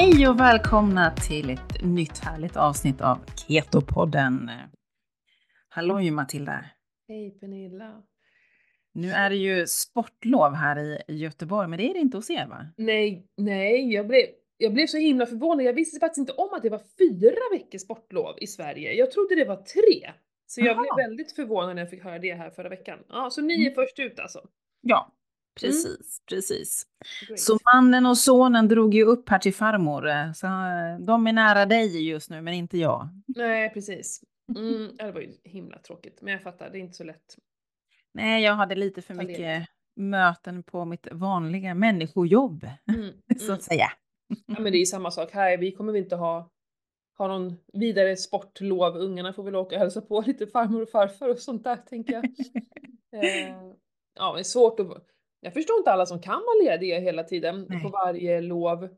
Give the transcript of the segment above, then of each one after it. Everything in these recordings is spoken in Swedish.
Hej och välkomna till ett nytt härligt avsnitt av Keto-podden. Halloj Matilda! Hej Pernilla! Nu är det ju sportlov här i Göteborg, men det är det inte hos er va? Nej, nej, jag blev, jag blev så himla förvånad. Jag visste faktiskt inte om att det var fyra veckors sportlov i Sverige. Jag trodde det var tre. Så jag Aha. blev väldigt förvånad när jag fick höra det här förra veckan. Ja, så ni är Mm. först ut alltså? Ja, precis, precis. Great. Så mannen och sonen drog ju upp här till farmor, eh, så eh, de är nära dig just nu, men inte jag. Nej, precis. Mm, det var ju himla tråkigt, men jag fattar, det är inte så lätt. Nej, jag hade lite för mycket möten på mitt vanliga människojobb, Mm, så mm. att säga. Ja, men det är ju samma sak här. Vi kommer väl inte ha, ha någon vidare sportlov. Ungarna får väl åka och hälsa på lite farmor och farfar och sånt där, tänker jag. Eh, ja, det är svårt att... Jag förstår inte alla som kan vara lediga hela tiden Nej. på varje lov.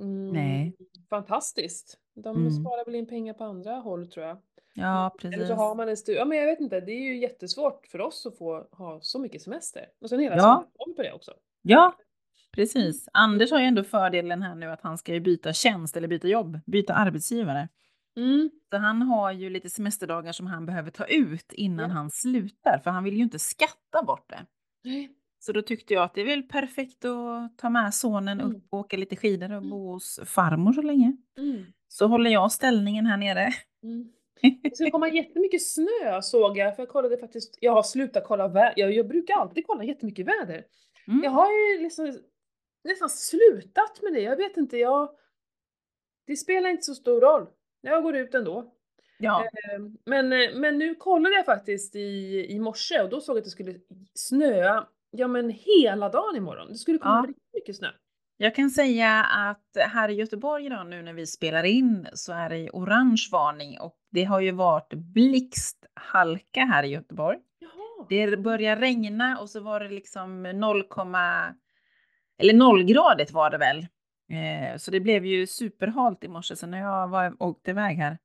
Mm, Nej. Fantastiskt. De Mm. sparar väl in pengar på andra håll tror jag. Ja, Eller precis. så har man en stu- Ja men jag vet inte, det är ju jättesvårt för oss att få ha så mycket semester. Och sen hela Ja. sommarlov på det också. Ja, precis. Anders har ju ändå fördelen här nu att han ska ju byta tjänst eller byta jobb, byta arbetsgivare. Mm. Så han har ju lite semesterdagar som han behöver ta ut innan Ja. han slutar, för han vill ju inte skatta bort det. Nej. Så då tyckte jag att det är väl perfekt att ta med sonen Mm. upp och åka lite skidor och Mm. bo hos farmor så länge. Mm. Så håller jag ställningen här nere. Mm. Det ska komma jättemycket snö såg jag, för jag kollade faktiskt, jag har slutat kolla väder, jag, jag brukar alltid kolla jättemycket väder. Mm. Jag har ju liksom nästan slutat med det, jag vet inte, jag... Det spelar inte så stor roll. Jag går ut ändå. Ja, Ehm, Men, eh, men nu kollade jag faktiskt i, i morse och då såg jag att det skulle snöa, ja men hela dagen imorgon. Det skulle komma Ja. riktigt mycket snö. jag kan säga att här i Göteborg idag nu när vi spelar in så är det orange varning och det har ju varit blixthalka här i Göteborg. Jaha. Det började regna och så var det liksom 0, eller nollgradigt var det väl. Eh, så det blev ju superhalt i morse. Så när jag var, åkte iväg här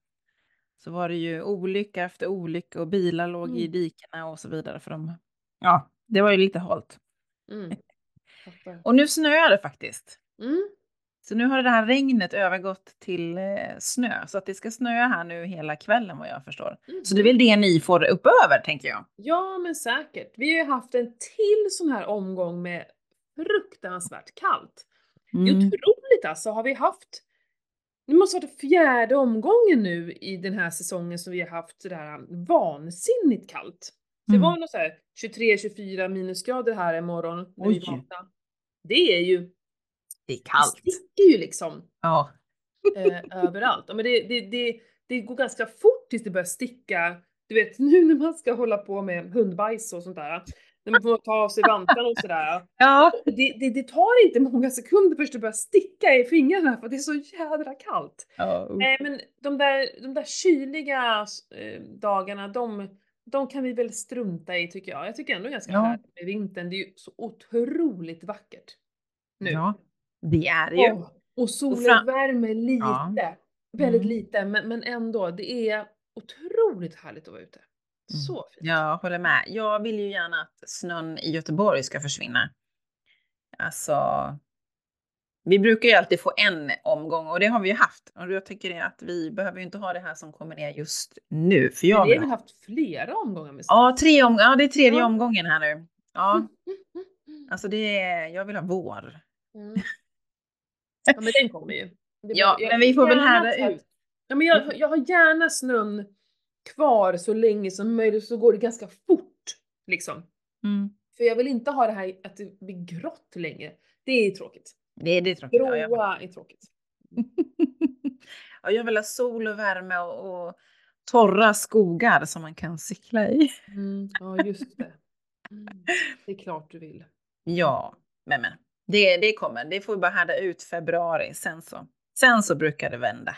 så var det ju olycka efter olycka och bilar låg i Mm. dikena och så vidare. För de, ja, det var ju lite halt. Mm. Och nu snöar det faktiskt. Mm. Så nu har det här regnet övergått till eh, snö. Så att det ska snöa här nu hela kvällen vad jag förstår. Så det är väl det ni får upp över tänker jag. Ja, men säkert. Vi har ju haft en till sån här omgång med fruktansvärt kallt. Det är Mm. otroligt alltså, har vi haft det måste vara fjärde omgången nu i den här säsongen som vi har haft sådär vansinnigt kallt. Det Mm. var nog såhär 23-24 minusgrader här imorgon när vi vaknade. Det är ju, Det är det kallt. sticker ju liksom Ja. eh, överallt. Men det, det, det, det går ganska fort tills det börjar sticka. Du vet nu när man ska hålla på med hundbajs och sånt där. När man får ta av sig vantarna och sådär. Ja. Det, det, det tar inte många sekunder först det börjar sticka i fingrarna för det är så jädra kallt. ja. Nej men de där, de där kyliga eh, dagarna, de, de kan vi väl strunta i tycker jag. Jag tycker ändå ganska Ja. härligt med vintern. Det är ju så otroligt vackert. Nu. Ja, det är det ju. Åh, och solen fram- värmer lite. Ja. Väldigt Mm. lite men, men ändå. Det är otroligt härligt att vara ute. Så fint. Mm. Jag håller med. Jag vill ju gärna att snön i Göteborg ska försvinna. Alltså, vi brukar ju alltid få en omgång och det har vi ju haft. Och jag tycker det att vi behöver ju inte ha det här som kommer ner just nu. För jag Men vi vill har ha... haft flera omgångar med? Ja, tre om... ja, det är tredje Ja. omgången här nu. Ja, Mm. alltså det är... Jag vill ha vår. Mm. Ja men den kommer ju. Det Ja, jag- men vi får väl härda ut. Ja men jag, jag har gärna snön kvar så länge som möjligt så går det ganska fort. Liksom. Mm. För jag vill inte ha det här att det blir grått länge. Det är tråkigt. Det är det tråkigt. Ja, jag... Gråa är tråkigt. ja, jag vill ha sol och värme och, och torra skogar som man kan cykla i. Mm, ja just det. Mm, det är klart du vill. Ja, men, men det, det kommer. Det får vi bara härda ut februari. Sen så, sen så brukar det vända.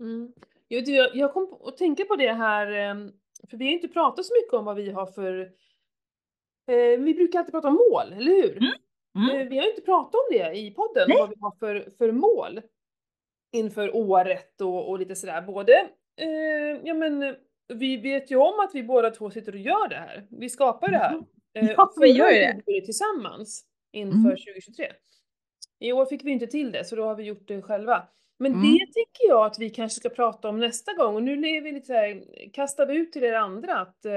Mm. Jag, jag, kom att tänka på det här, em, för vi har inte pratat så mycket om vad vi har för... Eh, vi brukar alltid prata om mål, eller hur? Mm. Mm. Eh, vi har inte pratat om det i podden, Nej. vad vi har för, för mål inför året och, och lite sådär. Både, eh, ja men vi vet ju om att vi båda två sitter och gör det här. Vi skapar det här. Mm. Eh, Ja, vi gör ju det. vi det tillsammans inför Mm. 2023. I år fick vi inte till det, så då har vi gjort det själva. Men Mm. det tycker jag att vi kanske ska prata om nästa gång och nu är vi lite så här, kastar vi ut till er andra att eh,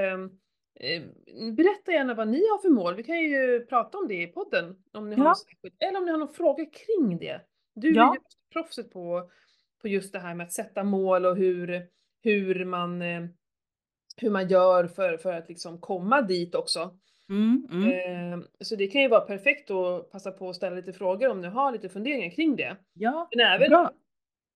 berätta gärna vad ni har för mål. Vi kan ju prata om det i podden om ni har Ja. något särskilt, eller om ni har några frågor kring det. Du Ja. är ju proffset på, på just det här med att sätta mål och hur, hur man eh, hur man gör för, för att liksom komma dit också. Mm, mm. Eh, så det kan ju vara perfekt att passa på att ställa lite frågor om ni har lite funderingar kring det. Ja, Men även bra.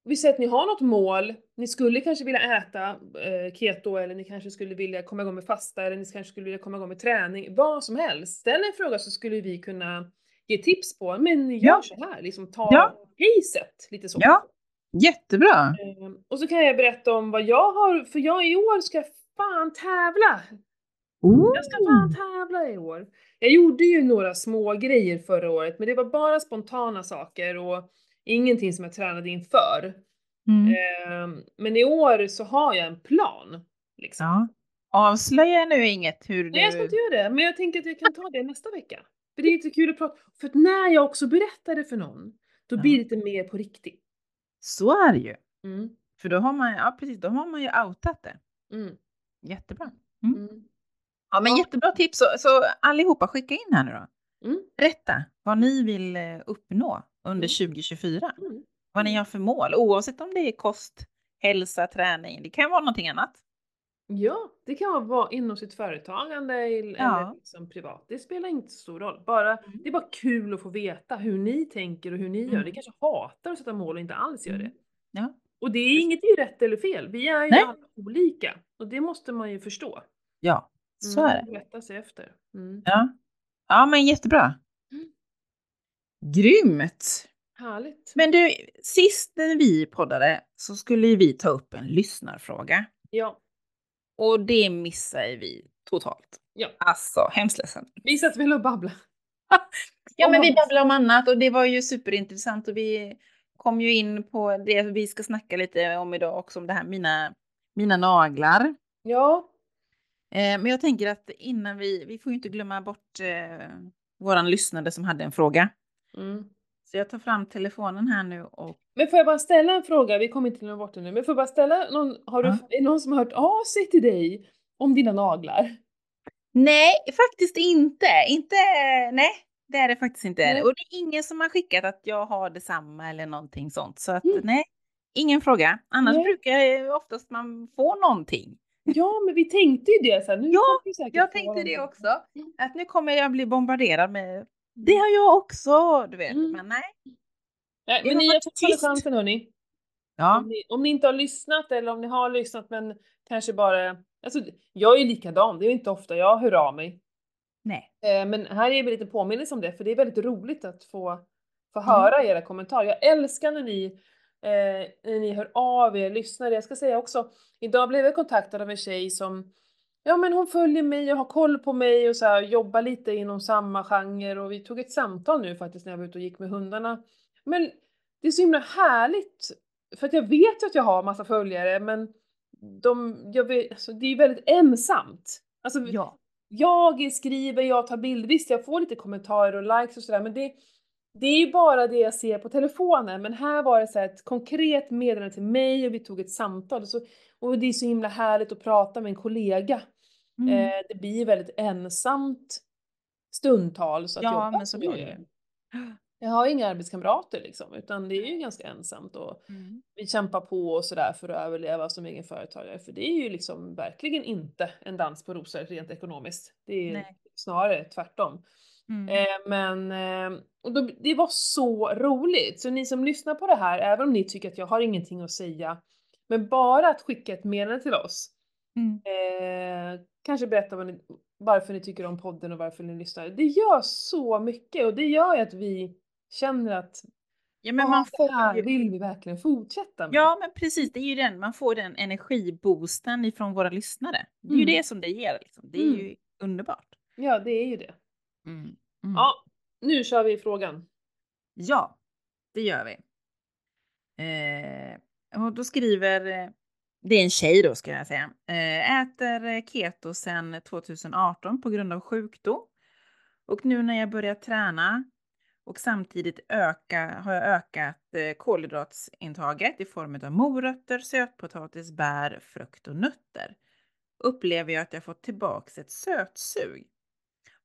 Vi säger att ni har något mål, ni skulle kanske vilja äta eh, keto eller ni kanske skulle vilja komma igång med fasta eller ni kanske skulle vilja komma igång med träning, vad som helst. Ställ en fråga så skulle vi kunna ge tips på, men gör Ja. så här, liksom ta Ja. pacet lite så. Ja, jättebra. Eh, och så kan jag berätta om vad jag har, för jag i år ska fan tävla! Oh. Jag ska fan tävla i år. Jag gjorde ju några små grejer förra året, men det var bara spontana saker och ingenting som jag tränade inför. Mm. Ehm, Men i år så har jag en plan. Liksom. Ja. Avslöja nu inget hur du... Nej jag ska inte göra det, men jag tänker att jag kan ta det nästa vecka. För det är lite kul att prata, för när jag också berättar det för någon, då Ja. blir det lite mer på riktigt. Så är det ju. Mm. För då har man, ja precis, då har man ju outat det. Mm. Jättebra. Mm. Ja men Ja. jättebra tips. Så, så allihopa skicka in här nu då. Mm. Berätta vad ni vill eh, uppnå under Mm. 2024. Mm. Vad ni har för mål, oavsett om det är kost, hälsa, träning. Det kan vara någonting annat. Ja, det kan vara inom sitt företagande eller Ja. liksom privat. Det spelar inte så stor roll. Bara, det är bara kul att få veta hur ni tänker och hur ni gör. Mm. Ni kanske hatar att sätta mål och inte alls gör det. Mm. Ja. Och det är inget är rätt eller fel. Vi är ju Nej. alla olika. Och det måste man ju förstå. Ja, så Mm, är det. Rätta sig efter. Mm. Ja. ja, men jättebra. Grymt! Härligt. Men du, sist när vi poddade så skulle vi ta upp en lyssnarfråga. Ja, Och det missade vi totalt. Ja. Alltså, hemskt ledsen. vi satt väl och babblade. Ja, men vi babblade om annat och det var ju superintressant och vi kom ju in på det vi ska snacka lite om idag också, om det här mina, mina naglar. Ja, Eh, men jag tänker att innan vi, vi får ju inte glömma bort eh, våran lyssnare som hade en fråga. Mm. Så jag tar fram telefonen här nu och Men får jag bara ställa en fråga? Vi kommer inte glömma bort det nu. Men får jag bara ställa någon, har du, Ja. är det någon som har hört av sig till dig om dina naglar? Nej, faktiskt inte. Inte, nej, det är det faktiskt inte. Nej. Och det är ingen som har skickat att jag har detsamma eller någonting sånt. Så att Mm. nej, ingen fråga. Annars Nej. brukar jag oftast man få någonting. Ja, men vi tänkte ju det så här, nu Ja, Jag tänkte det också. Att nu kommer jag bli bombarderad med det har jag också, du vet. Mm. Men nej. Nej, men ni har fortfarande chansen hörni. Ja, Om, ni, om ni inte har lyssnat eller om ni har lyssnat men kanske bara, alltså jag är likadan, det är ju inte ofta jag hör av mig. nej. Eh, men här är vi lite påminnelse om det, för det är väldigt roligt att få, få Mm. höra era kommentarer. Jag älskar när ni, eh, när ni hör av er, lyssnar. Jag ska säga också, idag blev jag kontaktad av en tjej som, ja men hon följer mig och har koll på mig och så här, jobbar lite inom samma genre och vi tog ett samtal nu faktiskt när jag var ute och gick med hundarna. Men det är så himla härligt, för att jag vet att jag har massa följare, men de, jag vet, alltså, det är väldigt ensamt. Alltså, Ja. jag skriver, jag tar bild, visst jag får lite kommentarer och likes och sådär men det, det är ju bara det jag ser på telefonen men här var det så ett konkret meddelande till mig och vi tog ett samtal och, så, och det är så himla härligt att prata med en kollega. Mm. Eh, det blir väldigt ensamt stundtals att Ja, jobba men så blir jag det. Jag har inga arbetskamrater liksom utan det är ju ganska ensamt och Mm. vi kämpar på och sådär för att överleva som egen företagare. För det är ju liksom verkligen inte en dans på rosor rent ekonomiskt. Det är Nej. snarare tvärtom. Mm. Eh, men eh, och då, det var så roligt. Så ni som lyssnar på det här, även om ni tycker att jag har ingenting att säga, men bara att skicka ett meddelande till oss. Mm. Eh, kanske berätta vad ni, varför ni tycker om podden och varför ni lyssnar. Det gör så mycket och det gör ju att vi känner att Ja, men "Ah, man det får här ju... vill vi verkligen fortsätta med. Ja, men precis. Det är ju den. Man får den energiboosten ifrån våra lyssnare. Det är ju Mm. det som det ger. Liksom. Det är Mm. ju underbart. Ja, det är ju det. Mm. Mm. Ja, nu kör vi frågan. Ja, det gör vi. Eh, och då skriver, eh, det är en tjej då ska jag säga, eh, äter eh, keto sedan 2018 på grund av sjukdom. Och nu när jag börjar träna Och samtidigt öka, har jag ökat eh, kolhydratsintaget i form av morötter, sötpotatis, bär, frukt och nötter. Upplever jag att jag fått tillbaks ett sötsug.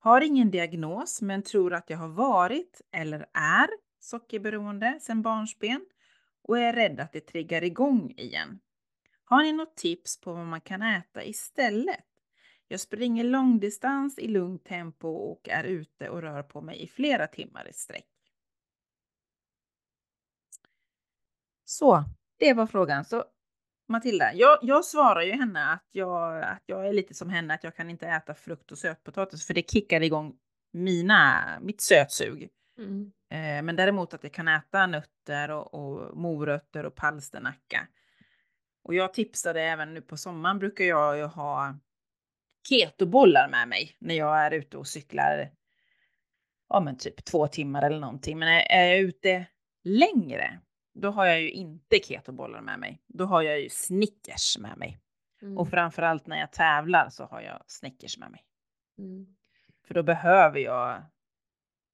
Har ingen diagnos men tror att jag har varit eller är sockerberoende sedan barnsben och är rädd att det triggar igång igen. Har ni något tips på vad man kan äta istället? Jag springer långdistans i lugnt tempo och är ute och rör på mig i flera timmar i sträck. Så, det var frågan. Så Matilda, jag, jag svarar ju henne att jag, att jag är lite som henne, att jag kan inte äta frukt och sötpotatis för det kickar igång mina, mitt sötsug. Mm. Eh, men däremot att jag kan äta nötter och, och morötter och palsternacka. Och jag tipsade även nu på sommaren brukar jag ju ha ketobollar med mig när jag är ute och cyklar. Ja, men typ två timmar eller någonting. Men är jag ute längre, då har jag ju inte ketobollar med mig. Då har jag ju Snickers med mig. Mm. Och framförallt när jag tävlar så har jag Snickers med mig. Mm. För då behöver jag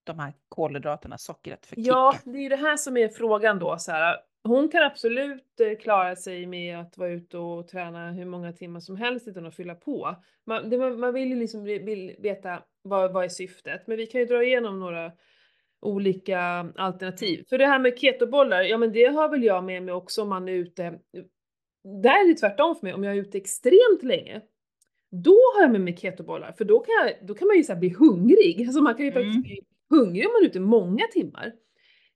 de här kolhydraterna, sockret för kicken. Ja, det är ju det här som är frågan då. Så här, hon kan absolut eh, klara sig med att vara ute och träna hur många timmar som helst utan att fylla på. Man, det, man vill ju liksom vill veta vad, vad är syftet, men vi kan ju dra igenom några olika alternativ. För det här med ketobollar, ja men det har väl jag med mig också om man är ute. Där är det tvärtom för mig, om jag är ute extremt länge, då har jag med mig ketobollar för då kan, jag, då kan man ju så bli hungrig. Alltså man kan ju mm. faktiskt bli hungrig om man är ute många timmar.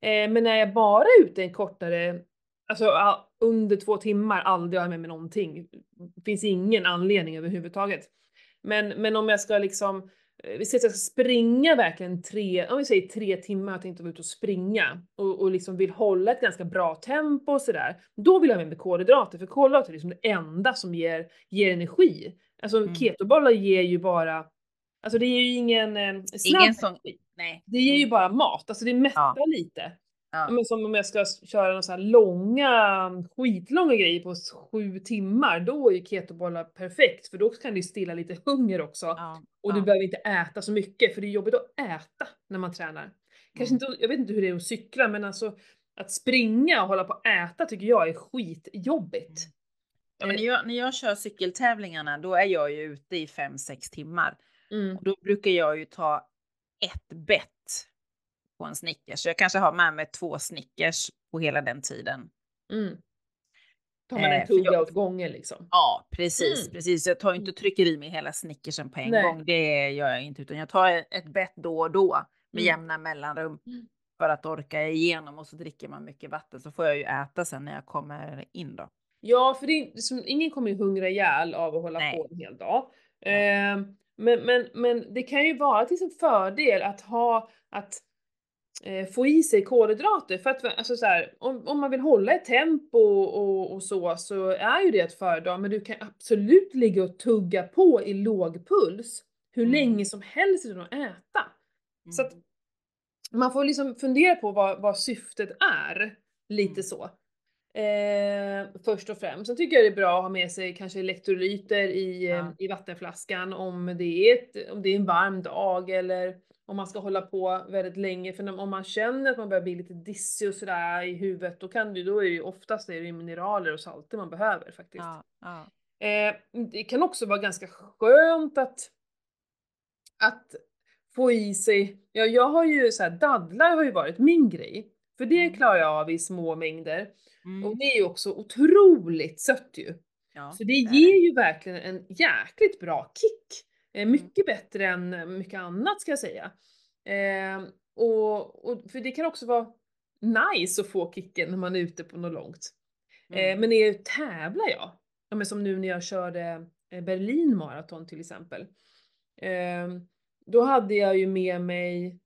Eh, men när jag bara är ute en kortare, alltså under två timmar, aldrig har jag med mig någonting. Finns ingen anledning överhuvudtaget. Men, men om jag ska liksom, vi säger att jag ska springa verkligen tre, om vi säger tre timmar, jag tänkte vara ute och springa och, och liksom vill hålla ett ganska bra tempo och sådär. Då vill jag ha med mig kolhydrater, för kolhydrater är liksom det enda som ger, ger energi. Alltså mm. ketobollar ger ju bara, alltså det ger ju ingen eh, snabb ingen sån. Nej. Det ger ju mm. bara mat, alltså det mättar ja. lite. Ja. Men som om jag ska köra några så här långa, skitlånga grejer på sju timmar, då är ju ketobollar perfekt för då kan det stilla lite hunger också. Ja. Och du behöver inte äta så mycket för det är jobbigt att äta när man tränar. Kanske mm. inte, jag vet inte hur det är att cykla men alltså att springa och hålla på att äta tycker jag är skitjobbigt. Mm. Ja, men när, jag, när jag kör cykeltävlingarna då är jag ju ute i 5-6 timmar. Mm. Och då brukar jag ju ta ett bett på en Snickers. Så jag kanske har med mig två Snickers på hela den tiden. Mm. Tar man en eh, tugga åt gången liksom? Ja, precis, mm. precis. Jag tar inte och trycker i mig hela Snickersen på en Nej. gång. Det gör jag inte, utan jag tar ett bett då och då med mm. jämna mellanrum mm. för att orka igenom och så dricker man mycket vatten så får jag ju äta sen när jag kommer in då. Ja, för det är, som, ingen kommer ju hungra ihjäl av att hålla Nej. på en hel dag. Eh, men, men, men det kan ju vara till sin fördel att ha att få i sig kolhydrater för att alltså så här, om, om man vill hålla ett tempo och, och så så är ju det ett föredra men du kan absolut ligga och tugga på i låg puls hur mm. länge som helst utan att äta. Mm. Så att man får liksom fundera på vad, vad syftet är, lite mm. så. Eh, först och främst. Sen tycker jag det är bra att ha med sig kanske elektrolyter i, ja. i vattenflaskan om det, är ett, om det är en varm dag eller om man ska hålla på väldigt länge. För om man känner att man börjar bli lite dissig och sådär i huvudet, då kan det, då är det ju oftast är det mineraler och salter man behöver faktiskt. Ja, ja. Eh, det kan också vara ganska skönt att, att få i sig, ja jag har ju så här, dadlar har ju varit min grej. För det mm. klarar jag av i små mängder. Mm. Och det är ju också otroligt sött ju. Ja, så det, det ger ju verkligen en jäkligt bra kick. Eh, mm. mycket bättre än mycket annat ska jag säga. Eh, och, och, för det kan också vara nice att få kicken när man är ute på något långt. Eh, mm. Eh, men när jag tävlar jag, ja, men som nu när jag körde eh, Berlin maraton till exempel. Eh, då hade jag ju med mig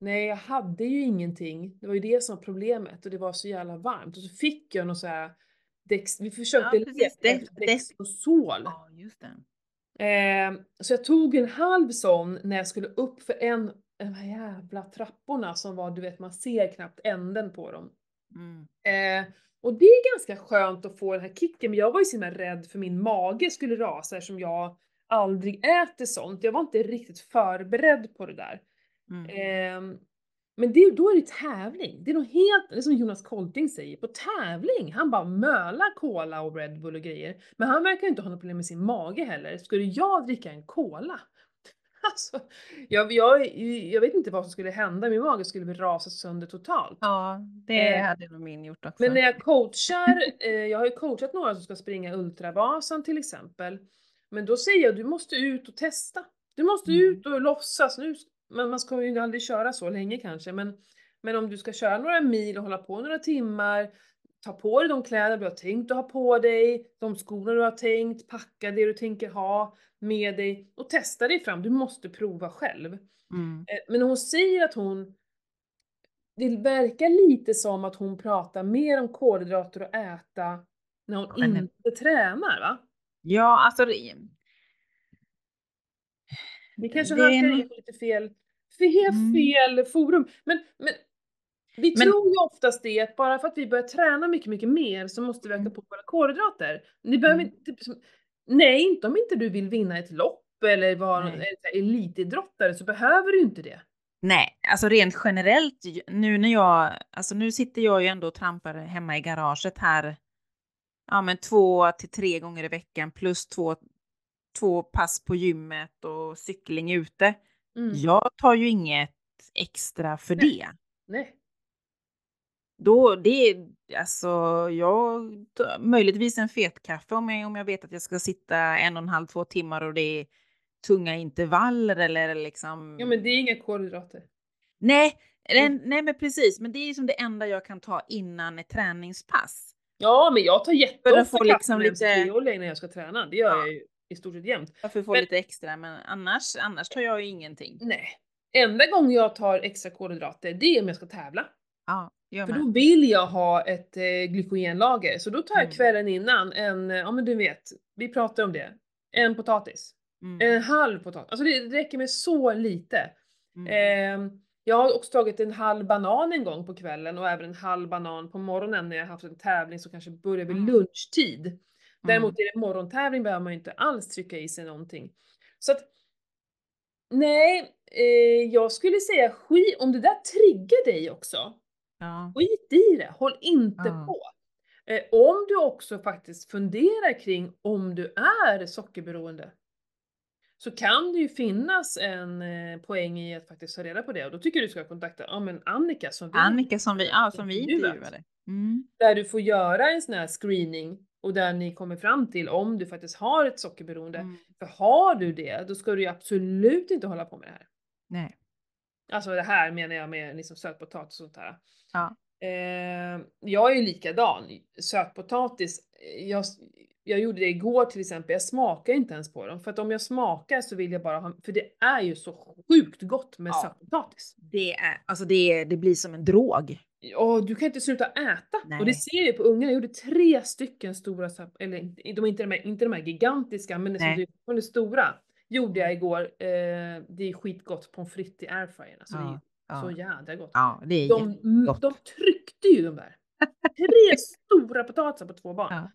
Nej, jag hade ju ingenting. Det var ju det som var problemet och det var så jävla varmt och så fick jag något så här Dex, vi försökte ja, leta efter Dextrosol. Ja, just det. Eh, så jag tog en halv sån när jag skulle upp för en, de här jävla trapporna som var, du vet man ser knappt änden på dem. Mm. Eh, och det är ganska skönt att få den här kicken, men jag var ju så himla rädd för min mage skulle rasa eftersom jag aldrig äter sånt. Jag var inte riktigt förberedd på det där. Mm. Ehm, men det, då är det tävling. Det är något helt, det är som Jonas Kolting säger, på tävling. Han bara mölar cola och Red Bull och grejer. Men han verkar inte ha något problem med sin mage heller. Skulle jag dricka en cola? Alltså, jag, jag, jag vet inte vad som skulle hända, min mage skulle bli rasa sönder totalt. Ja, det Eh, hade nog min gjort också. Men när jag coachar, eh, jag har ju coachat några som ska springa Ultravasan till exempel. Men då säger jag, du måste ut och testa. Du måste Mm. ut och låtsas. Nu, men man ska ju aldrig köra så länge kanske, men, men om du ska köra några mil och hålla på några timmar, ta på dig de kläder du har tänkt att ha på dig, de skorna du har tänkt, packa det du tänker ha med dig och testa dig fram. Du måste prova själv. Mm. Eh, Men hon säger att hon det verkar lite som att hon pratar mer om kolhydrater och äta när hon Generellt. inte tränar va? Ja, alltså det, Vi kanske Det halkar en- in på lite fel, fel, Mm. fel forum. Men, men vi Men- tror ju oftast det att bara för att vi börjar träna mycket, mycket mer så måste vi öka Mm. på våra kolhydrater. Ni behöver Mm. inte, typ nej inte om inte du vill vinna ett lopp eller vara en elitidrottare så behöver du inte det. nej, alltså rent generellt nu när jag, alltså nu sitter jag ju ändå och trampar hemma i garaget här. Ja, men två till tre gånger i veckan plus två, två pass på gymmet och cykling ute. Mm. Jag tar ju inget extra för Nej. det. Nej. Då, det är alltså, jag, möjligtvis en fet kaffe om jag, om jag vet att jag ska sitta en och en halv, två timmar och det är tunga intervaller eller liksom. Ja men det är inga kolhydrater. nej, Mm. nej, men precis. Men det är som det enda jag kan ta innan ett träningspass. Ja, men jag tar jätteofta liksom lite- MCT-olja innan jag ska träna. Det gör Ja. jag ju i stort sett jämt. Varför få Men- lite extra, men annars, annars tar jag ju ingenting. Nej. Enda gången jag tar extra kolhydrater, det är om jag ska tävla. Ja, jag För med. då vill jag ha ett eh, glykogenlager. Så då tar jag Mm. kvällen innan en, eh, ja men du vet, vi pratar om det. En potatis. Mm, En halv potatis. Alltså det räcker med så lite. mm, Ehm, jag har också tagit en halv banan en gång på kvällen och även en halv banan på morgonen när jag haft en tävling som kanske börjar vid Mm. lunchtid. Däremot mm. är det morgontävling behöver man ju inte alls trycka i sig någonting. Så att Nej, eh, jag skulle säga skit, om det där triggar dig också, Ja. skit i det, håll inte Ja. på. Eh, om du också faktiskt funderar kring om du är sockerberoende, så kan det ju finnas en eh, poäng i att faktiskt ta reda på det och då tycker jag du ska kontakta ja, men Annika som vi Annika som vi, ja, som vi intervjuade. Mm. Där du får göra en sån här screening och där ni kommer fram till om du faktiskt har ett sockerberoende. Mm. För har du det, då ska du ju absolut inte hålla på med det här. Nej. Alltså det här menar jag med liksom sötpotatis och sånt här. Ja. Eh, jag är ju likadan. Sötpotatis, eh, jag, jag gjorde det igår till exempel, jag smakar inte ens på dem. För att om jag smakar så vill jag bara ha, för det är ju så sjukt gott med Ja. sötpotatis. Det, är, alltså det, det blir som en drog. Och du kan inte sluta äta. Och det Nej. ser jag på ungarna, jag gjorde tre stycken stora, eller de är inte de här, inte de här gigantiska, men liksom Nej. det, de stora. Gjorde jag igår, eh, det är skitgott pommes frites i airfryern. Alltså det är Ja, så ja. jädra gott. ja, det är De, jättegott. de tryckte ju de där. Tre stora potatisar på två barn. Ja.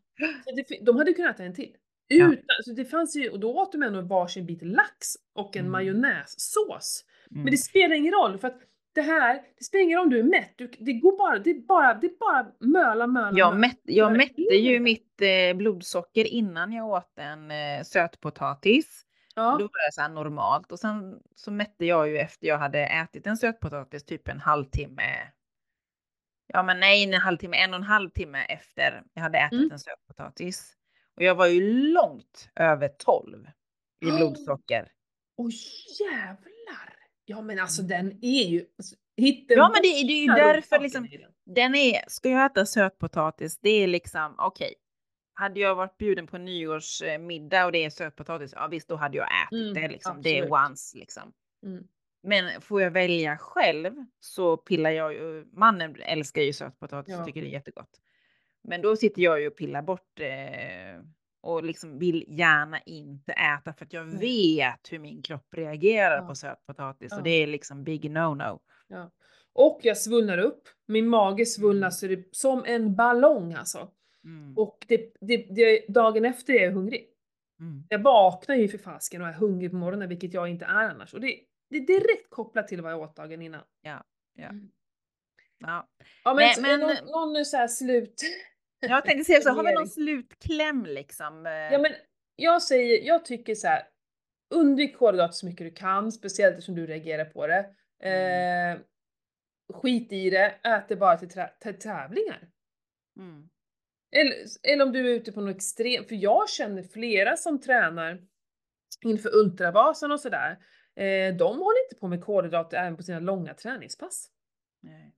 Så det, de hade kunnat äta en till. Ja. Utan, så det fanns ju, och då åt de ändå varsin bit lax och en Mm. majonnässås. Mm. Men det spelar ingen roll för att det här, det spelar ingen roll om du är mätt. Du, det går bara, det är bara, det är bara möla, möla, Jag, möla. mätt, jag mätte ju mitt eh, blodsocker innan jag åt en eh, sötpotatis. Då Ja. var det så här normalt och sen så mätte jag ju efter jag hade ätit en sötpotatis typ en halvtimme. Ja, men nej, en halvtimme, en och en halv timme efter jag hade ätit Mm. en sötpotatis. Och jag var ju långt över 12 i Oh. blodsocker. Åh jävlar! Ja men alltså den är ju, alltså, Ja, men det, det är ju därför liksom, den. är, ska jag äta sötpotatis, det är liksom okej. Hade jag varit bjuden på nyårsmiddag och det är sötpotatis, ja visst då hade jag ätit Mm, det liksom. Det är absolut. once liksom. Mm. Men får jag välja själv så pillar jag ju, mannen älskar ju sötpotatis och Ja. tycker det är jättegott. Men då sitter jag ju och pillar bort eh, och liksom vill gärna inte äta för att jag vet hur min kropp reagerar Ja. på sötpotatis Ja. och det är liksom big no-no. Ja. Och jag svullnar upp, min mage svullnar Mm. så det är som en ballong alltså. Mm. Och det, det, det, dagen efter är jag hungrig. Mm. Jag vaknar ju för fasken och är hungrig på morgonen, vilket jag inte är annars. Och det, det är direkt kopplat till vad jag åt dagen innan. Ja, ja. Mm. ja. Ja men, Nej, men- någon, någon så här slut. Jag tänkte säga så, har vi någon slutkläm liksom? eh, Ja men jag säger, jag tycker så här. Undvik kolhydrater så mycket du kan, speciellt eftersom du reagerar på det. Eh, skit i det, ät det bara till, till tävlingar. Mm. Eller, eller om du är ute på något extremt, för jag känner flera som tränar inför Ultravasan och sådär. Eh, de håller inte på med kolhydrater även på sina långa träningspass. Nej.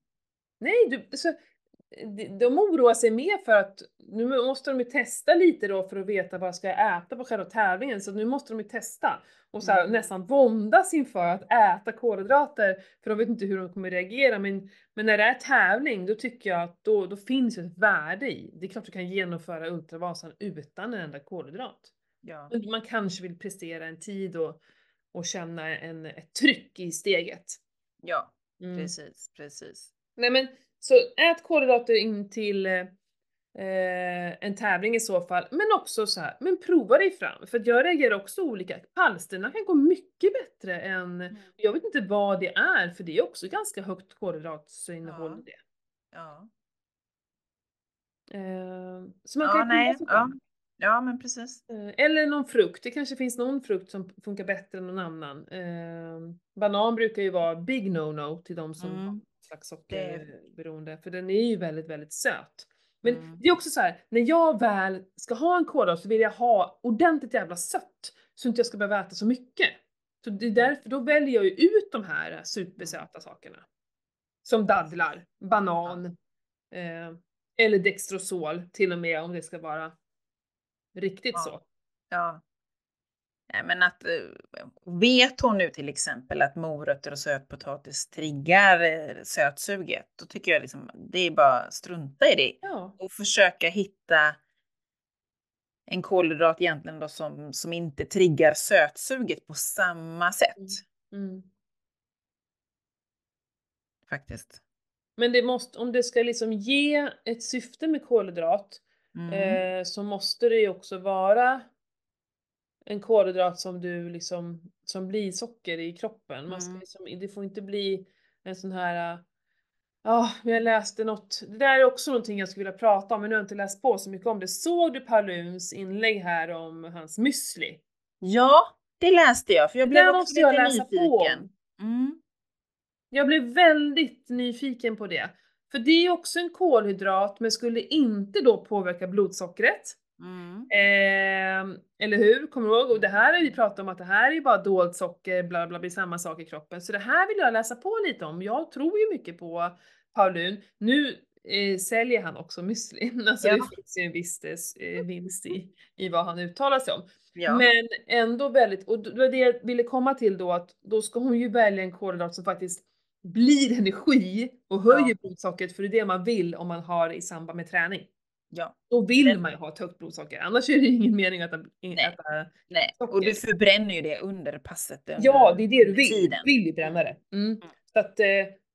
Nej, du, så, de, oroar sig mer för att nu måste de ju testa lite då för att veta vad ska jag äta på själva tävlingen, så nu måste de ju testa och så här, Mm. nästan våndas inför att äta kolhydrater för de vet inte hur de kommer reagera. Men, men när det är tävling, då tycker jag att då, då finns ett värde i. Det är klart du kan genomföra Ultravasan utan en enda kolhydrat. Ja. Man kanske vill prestera en tid och, och känna en, ett tryck i steget. ja, Mm. precis, precis. Nej men så ät kolhydrater in till eh, en tävling i så fall, men också så här, men prova dig fram. För jag reagerar också olika. Palsterna kan gå mycket bättre än, Mm. jag vet inte vad det är, för det är också ganska högt kolhydratsinnehåll Ja. det. Ja, Eh, så man ja kan nej, ja. ja men precis. Eh, Eller någon frukt, det kanske finns någon frukt som funkar bättre än någon annan. Eh, banan brukar ju vara big no-no till de som Mm. Slags sockerberoende, för den är ju väldigt, väldigt söt. Men Mm. det är också så här, när jag väl ska ha en kolhydrat så vill jag ha ordentligt jävla sött, så inte jag ska behöva äta så mycket. Så det är därför, då väljer jag ju ut de här supersöta sakerna. Som dadlar, banan, eh, eller Dextrosol till och med om det ska vara riktigt Ja. så. Ja. Nej, men att eh, vet hon nu till exempel att morötter och sötpotatis triggar eh, sötsuget, då tycker jag liksom det är bara strunta i det Ja. och försöka hitta en kolhydrat egentligen då som, som inte triggar sötsuget på samma sätt Mm. faktiskt. Men det måste, om det ska liksom ge ett syfte med kolhydrat Mm. eh, så måste det ju också vara en kolhydrat som du liksom, som blir socker i kroppen. Man ska Mm. liksom, det får inte bli en sån här Ja, men jag läste något, det där är också någonting jag skulle vilja prata om men nu har jag inte läst på så mycket om det. Såg du Pauluns inlägg här om hans müsli? Ja, det läste jag för jag blev också måste jag lite läsa på nyfiken. Mm. Jag blev väldigt nyfiken på det. För det är också en kolhydrat men skulle inte då påverka blodsockret. Mm. Eh, eller hur? Kommer du ihåg? Och det här har vi pratat om att det här är bara dolt socker, bla bla, blir samma sak i kroppen. Så det här vill jag läsa på lite om. Jag tror ju mycket på Paulun. Nu eh, säljer han också müsli. Alltså Ja. det finns ju en viss eh, vinst i, i vad han uttalar sig om. Ja. Men ändå väldigt, och det var det jag ville komma till då att då ska hon ju välja en kolhydrat som faktiskt blir energi och höjer Ja. blodsockret för det är det man vill om man har i samband med träning. Ja. Då vill Den- man ju ha ett högt blodsocker, annars är det ju ingen mening att äta, äta Nej, Socker. och du förbränner ju det under passet. Under Ja, det är det du vill. tiden. Du vill ju bränna det. Mm. Mm. Så att eh,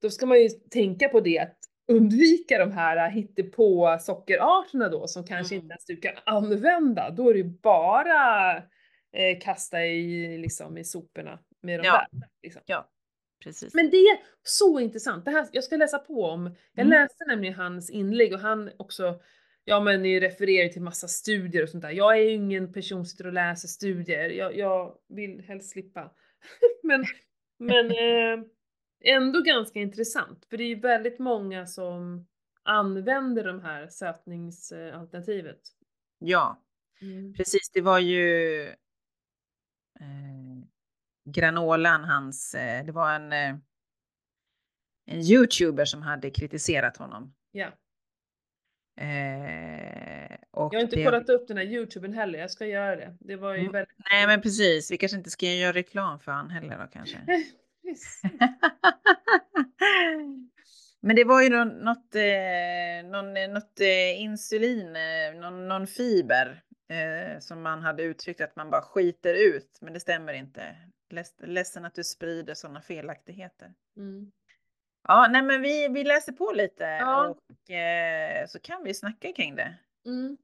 då ska man ju tänka på det att undvika de här hittepå sockerarterna då som kanske Mm. inte ens du kan använda. Då är det ju bara eh, kasta i, liksom, i soporna med de Ja. där. Liksom. Precis. Men det är så intressant. Det här, jag ska läsa på om, jag Mm. läste nämligen hans inlägg och han också, ja men ni refererar till massa studier och sånt där. Jag är ju ingen person som sitter och läser studier. Jag, jag vill helst slippa. men men eh, ändå ganska intressant. För det är ju väldigt många som använder de här sötningsalternativet. Ja, Mm. precis. Det var ju eh, granolan hans, eh, det var en, eh, en youtuber som hade kritiserat honom. Ja. Eh, Jag har inte det- kollat upp den här youtuben heller, jag ska göra det. Det var ju Mm. väldigt... Nej men precis, vi kanske inte ska göra reklam för han heller då kanske. Men det var ju nå- något, eh, någon, eh, något eh, insulin, eh, någon, någon fiber som man hade uttryckt att man bara skiter ut, men det stämmer inte. Leds, ledsen att du sprider sådana felaktigheter. Mm. Ja, nej men vi, vi läser på lite Ja. och eh, så kan vi snacka kring det. Mm.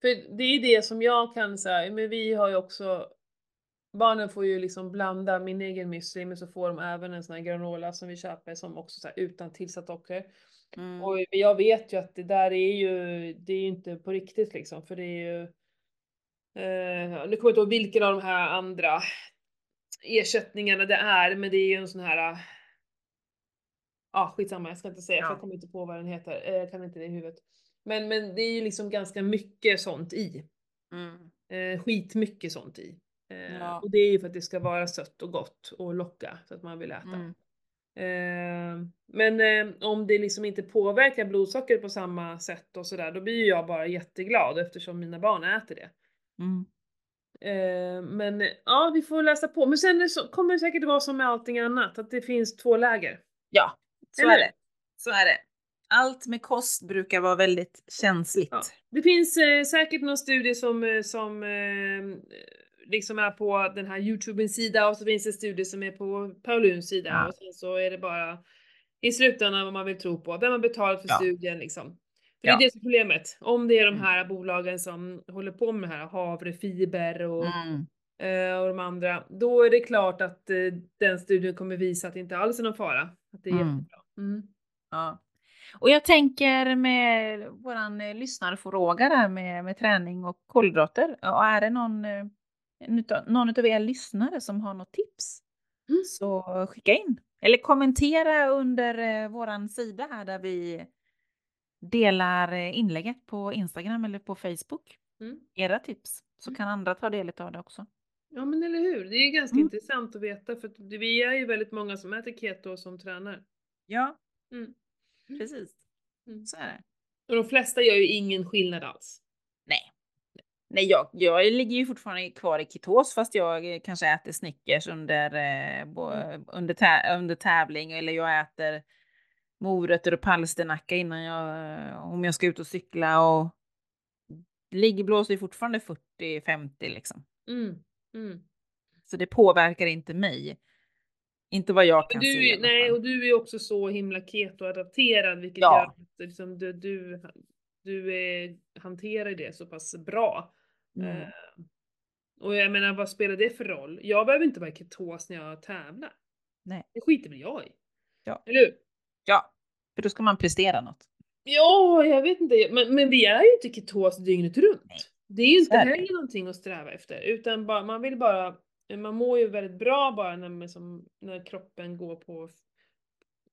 För det är det som jag kan säga, men vi har ju också barnen får ju liksom blanda min egen müsli men så får de även en sån här granola som vi köper som också så här utan tillsatt socker. Mm. Och jag vet ju att det där är ju, det är ju inte på riktigt liksom för det är ju eh, nu kommer jag inte ihåg vilken av de här andra ersättningarna det är men det är ju en sån här ah, skitsamma jag ska inte säga Ja. för jag kommer inte på vad den heter, eh, jag kan inte det i huvudet. Men, men det är ju liksom ganska mycket sånt i. Mm. Eh, skitmycket sånt i. Eh, Ja. Och det är ju för att det ska vara sött och gott och locka så att man vill äta. Mm. Eh, men eh, om det liksom inte påverkar blodsockret på samma sätt och sådär, då blir ju jag bara jätteglad eftersom mina barn äter det. Mm. Eh, men ja, vi får läsa på. Men sen så, kommer det säkert vara som med allting annat, att det finns två läger. Ja, så Eller är det. Så är det. Allt med kost brukar vara väldigt känsligt. Ja. Det finns eh, säkert någon studie som, eh, som eh, liksom är på den här Youtubens sida och så finns det studier som är på Pauluns sida Ja. och sen så är det bara i slutändan vad man vill tro på. Vem har betalat för Ja. studien liksom. För Ja. det är det som är problemet. Om det är de Mm. här bolagen som håller på med det här havrefiber och, Mm. eh, och de andra, då är det klart att eh, den studien kommer visa att det inte alls är någon fara. Att det är Mm. jättebra. Mm. Ja. Och jag tänker med våran eh, lyssnarfråga där med, med träning och kolhydrater. Och är det någon, eh, någon av er lyssnare som har något tips Mm. så skicka in. Eller kommentera under eh, våran sida här där vi delar inlägget på Instagram eller på Facebook. Mm. Era tips. Så Mm. kan andra ta del av det också. Ja men eller hur, det är ganska Mm. intressant att veta för vi är ju väldigt många som äter keto och som tränar. Ja, Mm. precis. Mm. Så är det. Och de flesta gör ju ingen skillnad alls. Nej. Nej, jag, jag ligger ju fortfarande kvar i ketos fast jag kanske äter Snickers under, eh, bo, under, tä, under tävling eller jag äter morötter och palsternacka innan jag, om jag ska ut och cykla och ligger blåser ju fortfarande 40-50 liksom. Mm. Mm. Så det påverkar inte mig. Inte vad jag kan du, se nej, och du är också så himla keto-adapterad vilket Ja. gör att liksom, du, du, du är, hanterar det så pass bra. Mm. Eh, och jag menar vad spelar det för roll? Jag behöver inte vara ketos när jag tävlar. Nej. Det skiter väl jag i. Ja. Eller hur? Ja, för då ska man prestera något. Ja, jag vet inte. Men, men vi är ju inte ketos dygnet runt. Nej, Det är ju inte heller någonting att sträva efter. Utan bara, man vill bara, man mår ju väldigt bra bara när, man som, när kroppen går på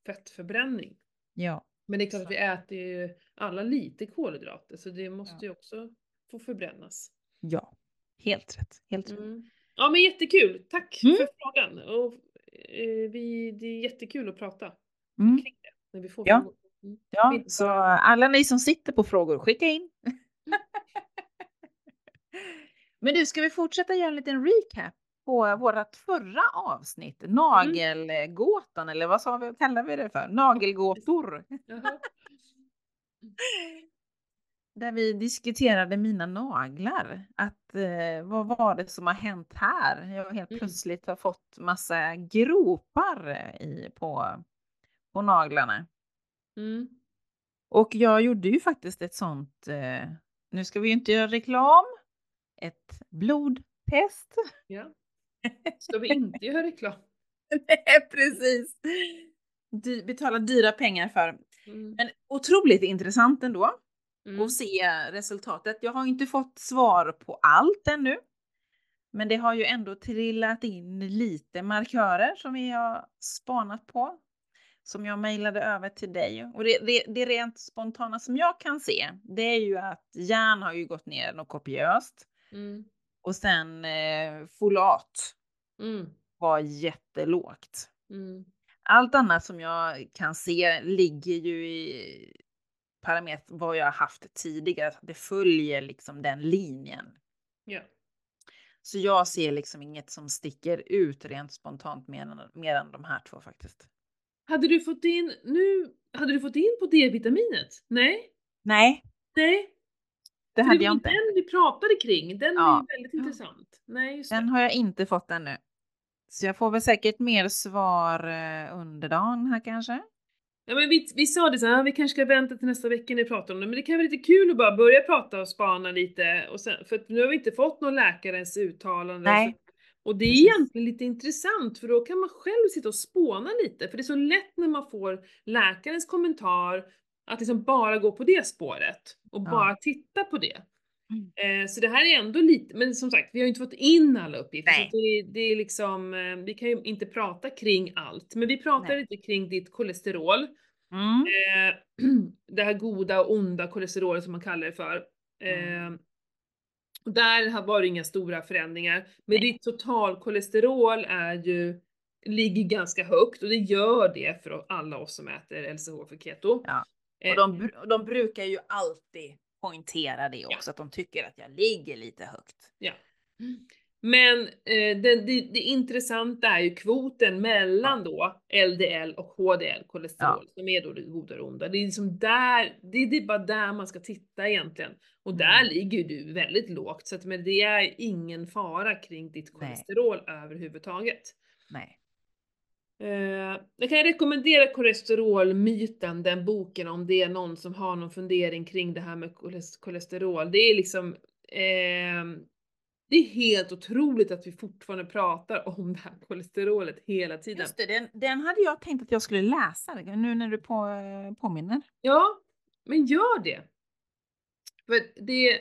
fettförbränning. Ja. Men det är klart Så. att vi äter ju alla lite kolhydrater så det måste ju också få förbrännas. Ja, helt rätt. Helt rätt. Mm. Ja men jättekul, tack Mm. för frågan. Och, eh, vi, det är jättekul att prata Mm. kring det när vi får Ja. frågor. Mm. Ja, så alla ni som sitter på frågor, skicka in. Men du, ska vi fortsätta göra en liten recap på vårt förra avsnitt? Nagelgåtan, eller vad sa vi, kallade vi det för? Nagelgåtor. Där vi diskuterade mina naglar. Att eh, vad var det som har hänt här? Jag helt Mm. plötsligt har fått massa gropar i, på, på naglarna. Mm. Och jag gjorde ju faktiskt ett sånt, eh, nu ska vi ju inte göra reklam, ett blodtest. Ja. Ska vi inte göra reklam? Nej, precis. Dy, betala dyra pengar för. Mm. Men otroligt intressant ändå Mm. att se resultatet. Jag har inte fått svar på allt ännu. Men det har ju ändå trillat in lite markörer som vi har spanat på. Som jag mejlade över till dig. Och det, det, det rent spontana som jag kan se, det är ju att järn har ju gått ner något kopiöst. Mm. Och sen eh, folat Mm. var jättelågt. Mm. Allt annat som jag kan se ligger ju i parametern vad jag har haft tidigare. Det följer liksom den linjen. Ja. Så jag ser liksom inget som sticker ut rent spontant mer än, mer än de här två faktiskt. Hade du fått in, nu, hade du fått in på D-vitaminet? Nej? Nej, Nej? Det hade jag inte. Den vi pratade kring, den är Ja. ju väldigt intressant. Nej, Den har jag inte fått ännu. Så jag får väl säkert mer svar eh, under dagen här kanske. Ja, men vi, vi sa det så här, vi kanske ska vänta till nästa vecka när vi pratar om det, men det kan vara lite kul att bara börja prata och spana lite. Och sen, för nu har vi inte fått någon läkares uttalande. Nej. Och det är egentligen lite intressant för då kan man själv sitta och spåna lite för det är så lätt när man får läkarens kommentar att liksom bara gå på det spåret och Ja. bara titta på det. Mm. Eh, så det här är ändå lite, men som sagt vi har ju inte fått in alla uppgifter så Nej. det, det är liksom, eh, vi kan ju inte prata kring allt. Men vi pratar Nej. lite kring ditt kolesterol. Mm. Eh, det här goda och onda kolesterolet som man kallar det för. Mm. där har- var det inga stora förändringar. Men Nej. ditt totalkolesterol är ju, ligger ganska högt och det gör det för alla oss som äter LCH för keto. Ja. Eh, Och de, bru- och de brukar ju alltid poängtera det också, att de tycker att jag ligger lite högt. Ja. Men eh, det, det, det intressanta är ju kvoten mellan då LDL och HDL kolesterol som är då det goda och onda. Det är liksom där, det, det är bara där man ska titta egentligen. Och där Mm. ligger du väldigt lågt så att men det är ingen fara kring ditt Nej. kolesterol överhuvudtaget. Nej. Eh, jag kan rekommendera kolesterolmyten, den boken om det är någon som har någon fundering kring det här med koles- kolesterol. Det är liksom ehm, det är helt otroligt att vi fortfarande pratar om det här kolesterolet hela tiden. Just det, den, den hade jag tänkt att jag skulle läsa nu när du på, påminner. Ja, men gör det. För det är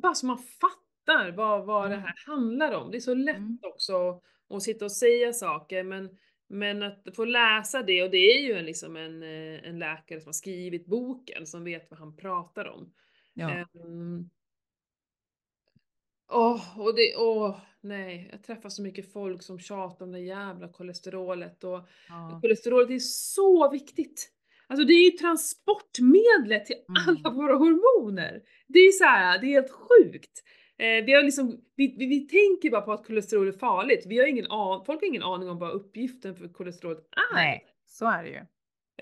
bara så man fattar vad, vad det Mm. här handlar om. Det är så lätt Mm. också att sitta och säga saker men, men att få läsa det och det är ju en, liksom en, eh, en läkare som har skrivit boken som vet vad han pratar om. Ja. Ehm. Åh, och det, åh, nej, jag träffar så mycket folk som tjatar om det jävla kolesterolet och ja. kolesterolet är så viktigt. Alltså det är ju transportmedlet till Mm. alla våra hormoner. Det är så här, det är helt sjukt. Eh, vi, har liksom, vi, vi, vi tänker bara på att kolesterol är farligt. Vi har ingen an, folk har ingen aning om vad uppgiften för kolesterolet är. Nej, så är det ju.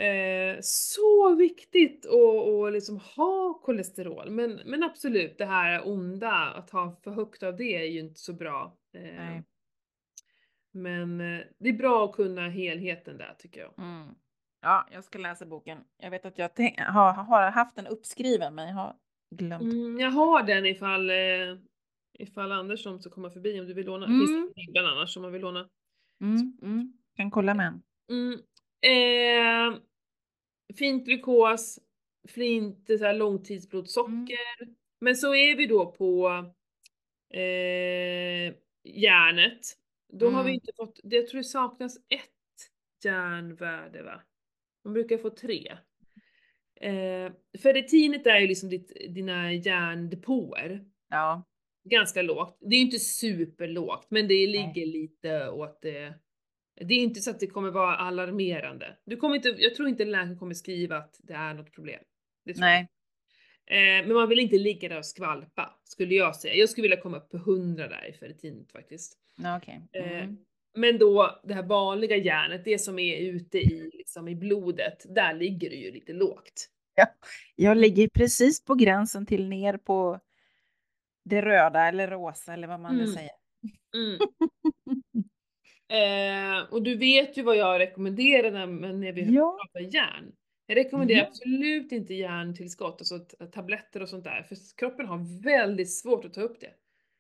Eh, så viktigt att, att liksom ha kolesterol. Men, men absolut, det här onda, att ha för högt av det är ju inte så bra. Eh, Nej. men eh, det är bra att kunna helheten där tycker jag. Mm. Ja, jag ska läsa boken. Jag vet att jag har, har haft den uppskriven, men jag har glömt. Mm, jag har den ifall, eh, ifall Andersson ska komma förbi om du vill låna. Mm. Finns det bland annars om man vill låna. Mm, mm. Kan kolla med en. Mm. Eh, fint glukos, fint så här långtidsblodsocker. Mm. Men så är vi då på eh, järnet. Då har vi Mm. inte fått, jag tror det saknas ett järnvärde va? Man brukar få tre. Eh, ferritinet är ju liksom ditt, dina järndepåer. Ja. Ganska lågt. Det är inte superlågt men det ligger lite åt det. Det är inte så att det kommer vara alarmerande. Du kommer inte, jag tror inte läkaren kommer skriva att det är något problem. Nej. Eh, men man vill inte ligga där och skvalpa, skulle jag säga. Jag skulle vilja komma upp på 100 där i ferritinet faktiskt. Ja, Okej. Eh, Mm. Men då det här vanliga järnet, det som är ute i, liksom, i blodet, där ligger det ju lite lågt. Jag ligger precis på gränsen till ner på det röda eller rosa eller vad man vill Mm. säga. Mm. Eh, och du vet ju vad jag rekommenderar när, när vi Ja. pratar järn. Jag rekommenderar Ja. absolut inte järntillskott, alltså t- tabletter och sånt där, för kroppen har väldigt svårt att ta upp det.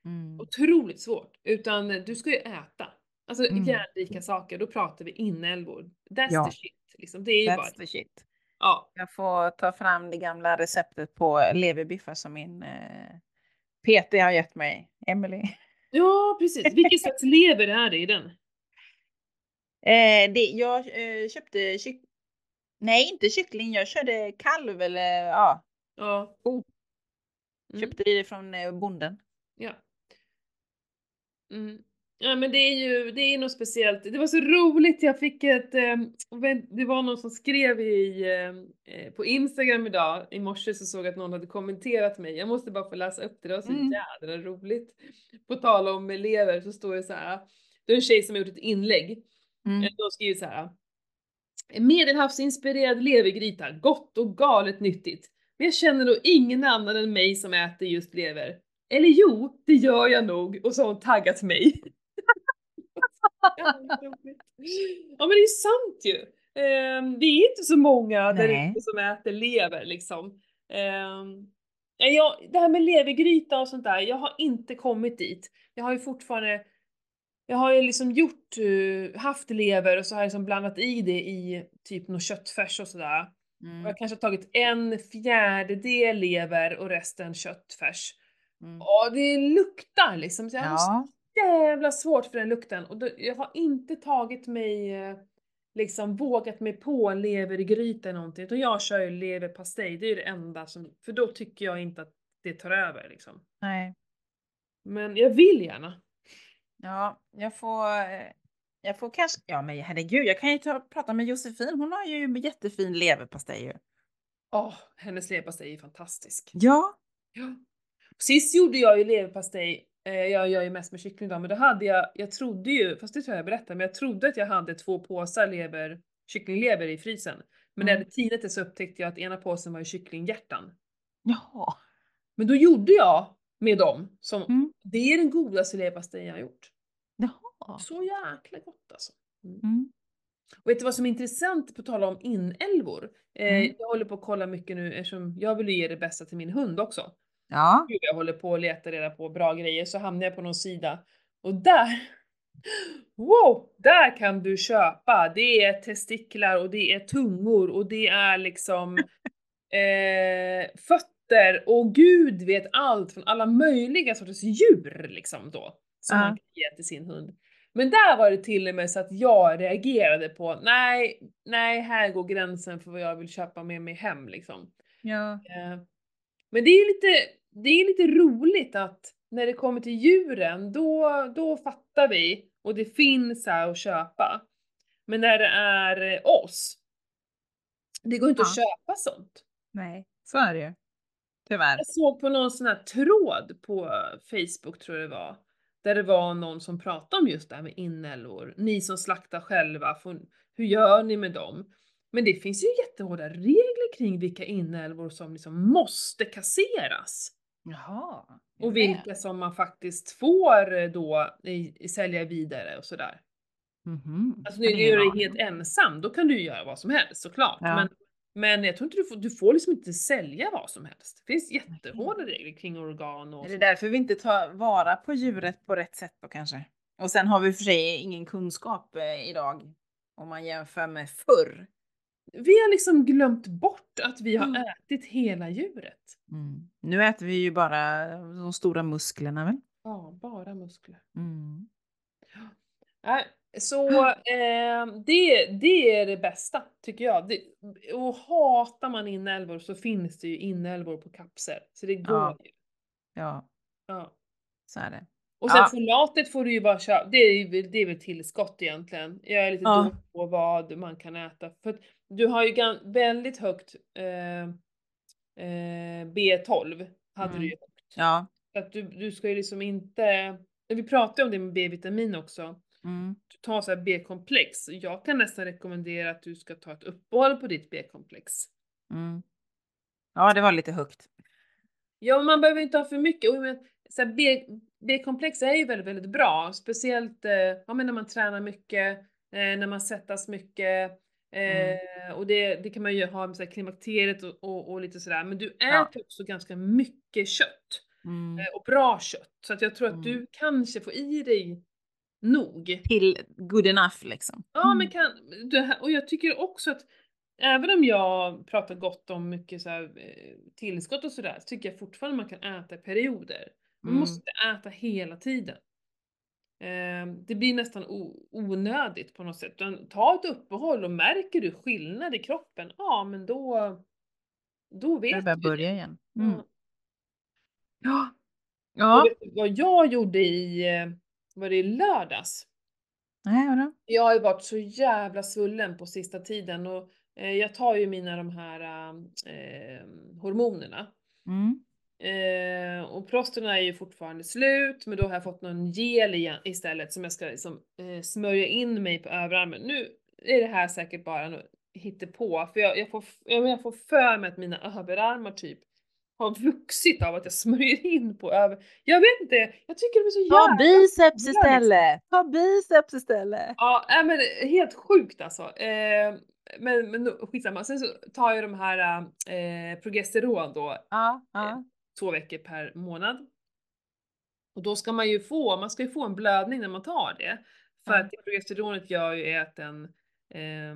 Mm. Otroligt svårt. Utan du ska ju äta. Alltså Mm. järnrika saker, då pratar vi inälvor. That's Ja. the shit. Liksom. Det är ju bara, That's the shit. ja. Jag får ta fram det gamla receptet på leverbiffar som min eh, PT har gett mig, Emily. ja, precis. Vilken slags lever är det i den? Eh, det, jag eh, köpte kyck... Nej, inte kyckling. Jag körde kalv eller ja, Ja. Oh. Mm. köpte det från eh, bonden. Ja. Mm. Ja men det är ju, det är något speciellt. Det var så roligt, jag fick ett, eh, det var någon som skrev i, eh, eh, på Instagram idag, i morse så såg jag att någon hade kommenterat mig. Jag måste bara få läsa upp det, det var så Mm. jädra roligt. På tal om elever så står det så här. det är en tjej som har gjort ett inlägg. Mm. Eh, De skriver så här. Medelhavsinspirerad levergryta, gott och galet nyttigt. Men jag känner nog ingen annan än mig som äter just lever. Eller jo, det gör jag nog. Och så har hon taggat mig. Ja men det är sant ju. Ehm, vi är inte så många där ute som äter lever liksom. Um, jag, det här med levergryta och sånt där, jag har inte kommit dit. Jag har ju fortfarande jag har ju liksom gjort, eh, haft lever och så har jag liksom blandat i det i typ någon köttfärs och sådär. Och Mm. jag kanske har tagit en fjärdedel lever och resten köttfärs. Mm. Och det luktar liksom, så jag Ja. så jävla svårt för den lukten. Och då, jag har inte tagit mig, eh, liksom vågat mig på levergryta eller någonting. Utan jag kör ju leverpastej, det är ju det enda som, för då tycker jag inte att det tar över liksom. Nej. Men jag vill gärna. Ja, jag får, eh, jag får kanske, ja men herregud, jag kan ju ta, prata med Josefin, hon har ju jättefin leverpastej ju. Åh, hennes leverpastej är fantastisk. Ja. Ja. Sist gjorde jag ju leverpastej, jag gör ju mest med kyckling då, men då hade jag, jag trodde ju, fast det tror jag jag berättade, men jag trodde att jag hade två påsar lever, kycklinglever i frysen. Men när jag Mm. hade tinat det så upptäckte jag att ena påsen var ju kycklinghjärtan. Jaha. Men då gjorde jag med dem, som, Mm. det är den godaste leverpastejen jag har gjort. Jaha. Så jäkla gott alltså. Mm. Och vet du vad som är intressant på tal om inälvor? Eh, Mm. Jag håller på att kolla mycket nu eftersom jag vill ju ge det bästa till min hund också. Ja. Jag håller på att leta reda på bra grejer så hamnar jag på någon sida och där, wow, där kan du köpa. Det är testiklar och det är tungor och det är liksom eh, fötter och gud vet allt från alla möjliga sorters djur liksom då. Som Ja. man kan ge till sin hund. Men där var det till och med så att jag reagerade på, nej, nej, här går gränsen för vad jag vill köpa med mig hem liksom. Ja. Eh, Men det är lite, det är lite roligt att när det kommer till djuren, då, då fattar vi och det finns här att köpa. Men när det är eh, oss, det går inte att Ja. köpa sånt. Nej, så är det ju. Tyvärr. Jag såg på någon sån här tråd på Facebook tror jag det var, där det var någon som pratade om just det här med inälvor. Ni som slaktar själva, får, hur gör ni med dem? Men det finns ju jättehårda regler kring vilka inälvor som liksom måste kasseras. Jaha. Och vilka som man faktiskt får eh, då i, i sälja vidare och sådär. Mhm. Alltså nu Ingen är du aning. helt ensam, då kan du ju göra vad som helst såklart. Ja. Men, men jag tror inte du får, du får liksom inte sälja vad som helst. Det finns jättehårda regler kring organ och Är det så. därför vi inte tar vara på djuret på rätt sätt då kanske? Och sen har vi för sig ingen kunskap eh, idag om man jämför med förr. Vi har liksom glömt bort att vi har Mm. ätit hela djuret. Nu äter vi ju bara de stora musklerna väl? Ja, bara muskler. Mm. Nej, så eh, det, det är det bästa tycker jag. Det, och hatar man inälvor så finns det ju inälvor på kapsel. Så det går Ja. ju. Ja, Ja. så är det. Och sen Ja. folatet får du ju bara köpa, det är, det är väl tillskott egentligen. Jag är lite Ja. dålig på vad man kan äta. För du har ju väldigt högt eh, eh, B12, hade Mm. du ju högt. Ja. Så att du, du ska ju liksom inte, vi pratade om det med B-vitamin också. Mm. Du tar så här B-komplex. Jag kan nästan rekommendera att du ska ta ett uppehåll på ditt B-komplex. Mm. Ja, det var lite högt. Ja, man behöver inte ha för mycket. Och så B, B-komplex är ju väldigt, väldigt bra. Speciellt eh, ja, men när man tränar mycket, eh, när man svettas mycket. Eh, Och det, det kan man ju ha med så här, klimakteriet och, och, och lite sådär. Men du äter Ja. också ganska mycket kött. Mm. Eh, och bra kött. Så att jag tror att Mm. du kanske får i dig nog. Till good enough liksom. Ja, men kan, det här, och jag tycker också att även om jag pratar gott om mycket så här, eh, tillskott och sådär, så tycker jag fortfarande man kan äta i perioder. Man Mm. måste äta hela tiden. Eh, det blir nästan onödigt på något sätt. Utan ta ett uppehåll och märker du skillnad i kroppen, ja men då, då vet du börja igen. Mm. Ja. Ja. du vad jag gjorde i, var det i lördags? Nej, vadå? Jag har ju varit så jävla svullen på sista tiden och eh, jag tar ju mina de här eh, hormonerna. Mm. Eh, och plåstren är ju fortfarande slut men då har jag fått någon gel igen, istället som jag ska liksom, eh, smörja in mig på överarmen. Nu är det här säkert bara något hittepå för jag, jag, får, jag, jag får för mig att mina överarmar typ har vuxit av att jag smörjer in på över... Jag vet inte, jag tycker de är så Ta jävla biceps stora, liksom. istället! Ta biceps istället! Ja, nej, men helt sjukt alltså. Eh, men, men skitsamma. Sen så tar jag de här eh, progesteron då Ja, ja. Två veckor per månad. Och då ska man ju få, man ska ju få en blödning när man tar det. För Ja. att det progesteronet gör ju är att den eh,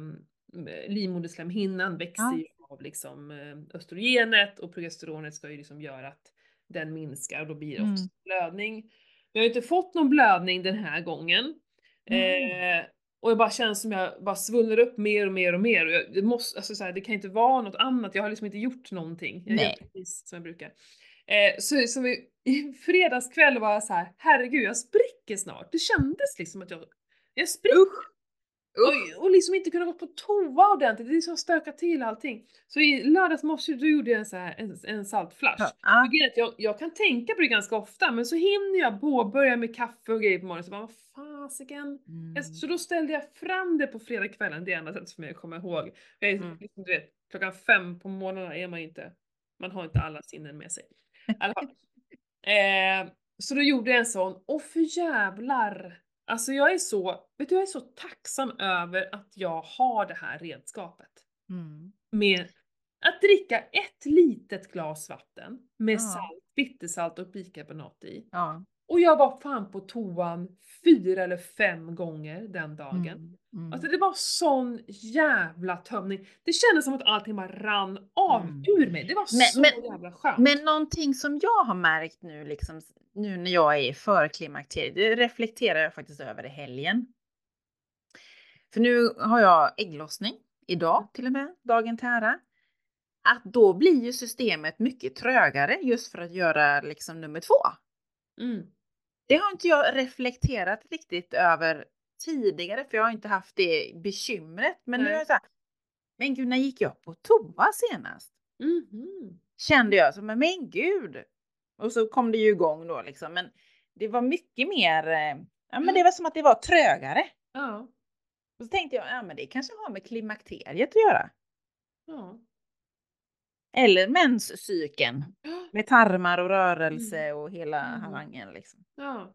livmoderslemhinnan växer ju av liksom eh, östrogenet och progesteronet ska ju liksom göra att den minskar och då blir det Mm. också blödning. Jag har inte fått någon blödning den här gången. Mm. Eh, och jag bara känner som jag bara svullnar upp mer och mer och mer. Och jag, det, måste, alltså så här, det kan inte vara något annat, jag har liksom inte gjort någonting. Jag Nej. gör precis som jag brukar. Eh, så som i, i fredagskväll var jag så här, herregud jag spricker snart. Det kändes liksom att jag, jag spricker. Usch! Och, och liksom inte kunna gå på toa ordentligt, det är liksom stökat till allting. Så i lördags morse då gjorde jag en, så här, en, en saltflash. Ja. Att Jag, jag kan tänka på det ganska ofta men så hinner jag påbörja med kaffe och grejer på morgonen så bara vad fasiken. Mm. Så då ställde jag fram det på fredagskvällen, det är enda sättet för mig att komma ihåg. Jag är, Mm. liksom, du vet, klockan fem på morgonen är man inte, man har inte alla sinnen med sig. Fall. Eh, så då gjorde jag en sån, och för jävlar! Alltså jag är så, vet du jag är så tacksam över att jag har det här redskapet. Mm. Med att dricka ett litet glas vatten med Ja. salt, bittersalt och bikarbonat i. Ja. Och jag var fan på toan fyra eller fem gånger den dagen. Mm. Mm. Alltså det var sån jävla tömning. Det kändes som att allting bara rann av Mm. ur mig. Det var Men- så men- jävla skönt. Men någonting som jag har märkt nu, liksom, nu när jag är i förklimakteriet, det reflekterar jag faktiskt över i helgen. För nu har jag ägglossning, idag till och med, dagen till ära. Att då blir ju systemet mycket trögare just för att göra liksom nummer två. Mm. Det har inte jag reflekterat riktigt över tidigare, för jag har inte haft det bekymret. Men nu Nej. är jag så här, men gud, när gick jag på toa senast? Mhm. kände jag så, men, men gud. Och så kom det ju igång då liksom. Men det var mycket mer, eh, ja men det var som att det var trögare. Ja. Och så tänkte jag, ja men det kanske har med klimakteriet att göra. Ja. Eller menscykeln. Med tarmar och rörelse och hela Mm. harangen liksom. Ja.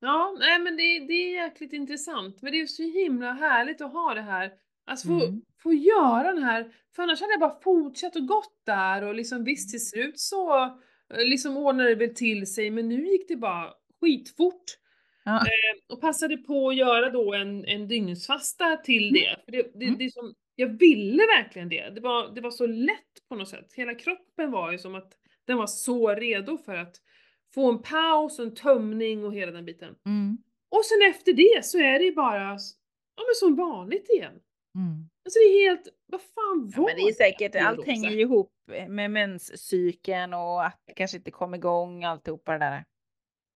Ja, nej men det, det är jäkligt intressant. Men det är så himla härligt att ha det här. Alltså få, Mm. få göra den här, för annars hade jag bara fortsatt och gått där och liksom visst till slut så eh, liksom ordnade det väl till sig men nu gick det bara skitfort. Ja. Eh, och passade på att göra då en, en dygnsfasta till det. För det, det, Mm. det är som, jag ville verkligen det. Det var, det var så lätt på något sätt. Hela kroppen var ju som att den var så redo för att få en paus, en tömning och hela den biten. Mm. Och sen efter det så är det ju bara ja, men som vanligt igen. Mm. Alltså det är helt, vad fan Ja, var men det är säkert, det, allt hänger ju ihop med menscykeln och att det kanske inte kom igång alltihopa det där.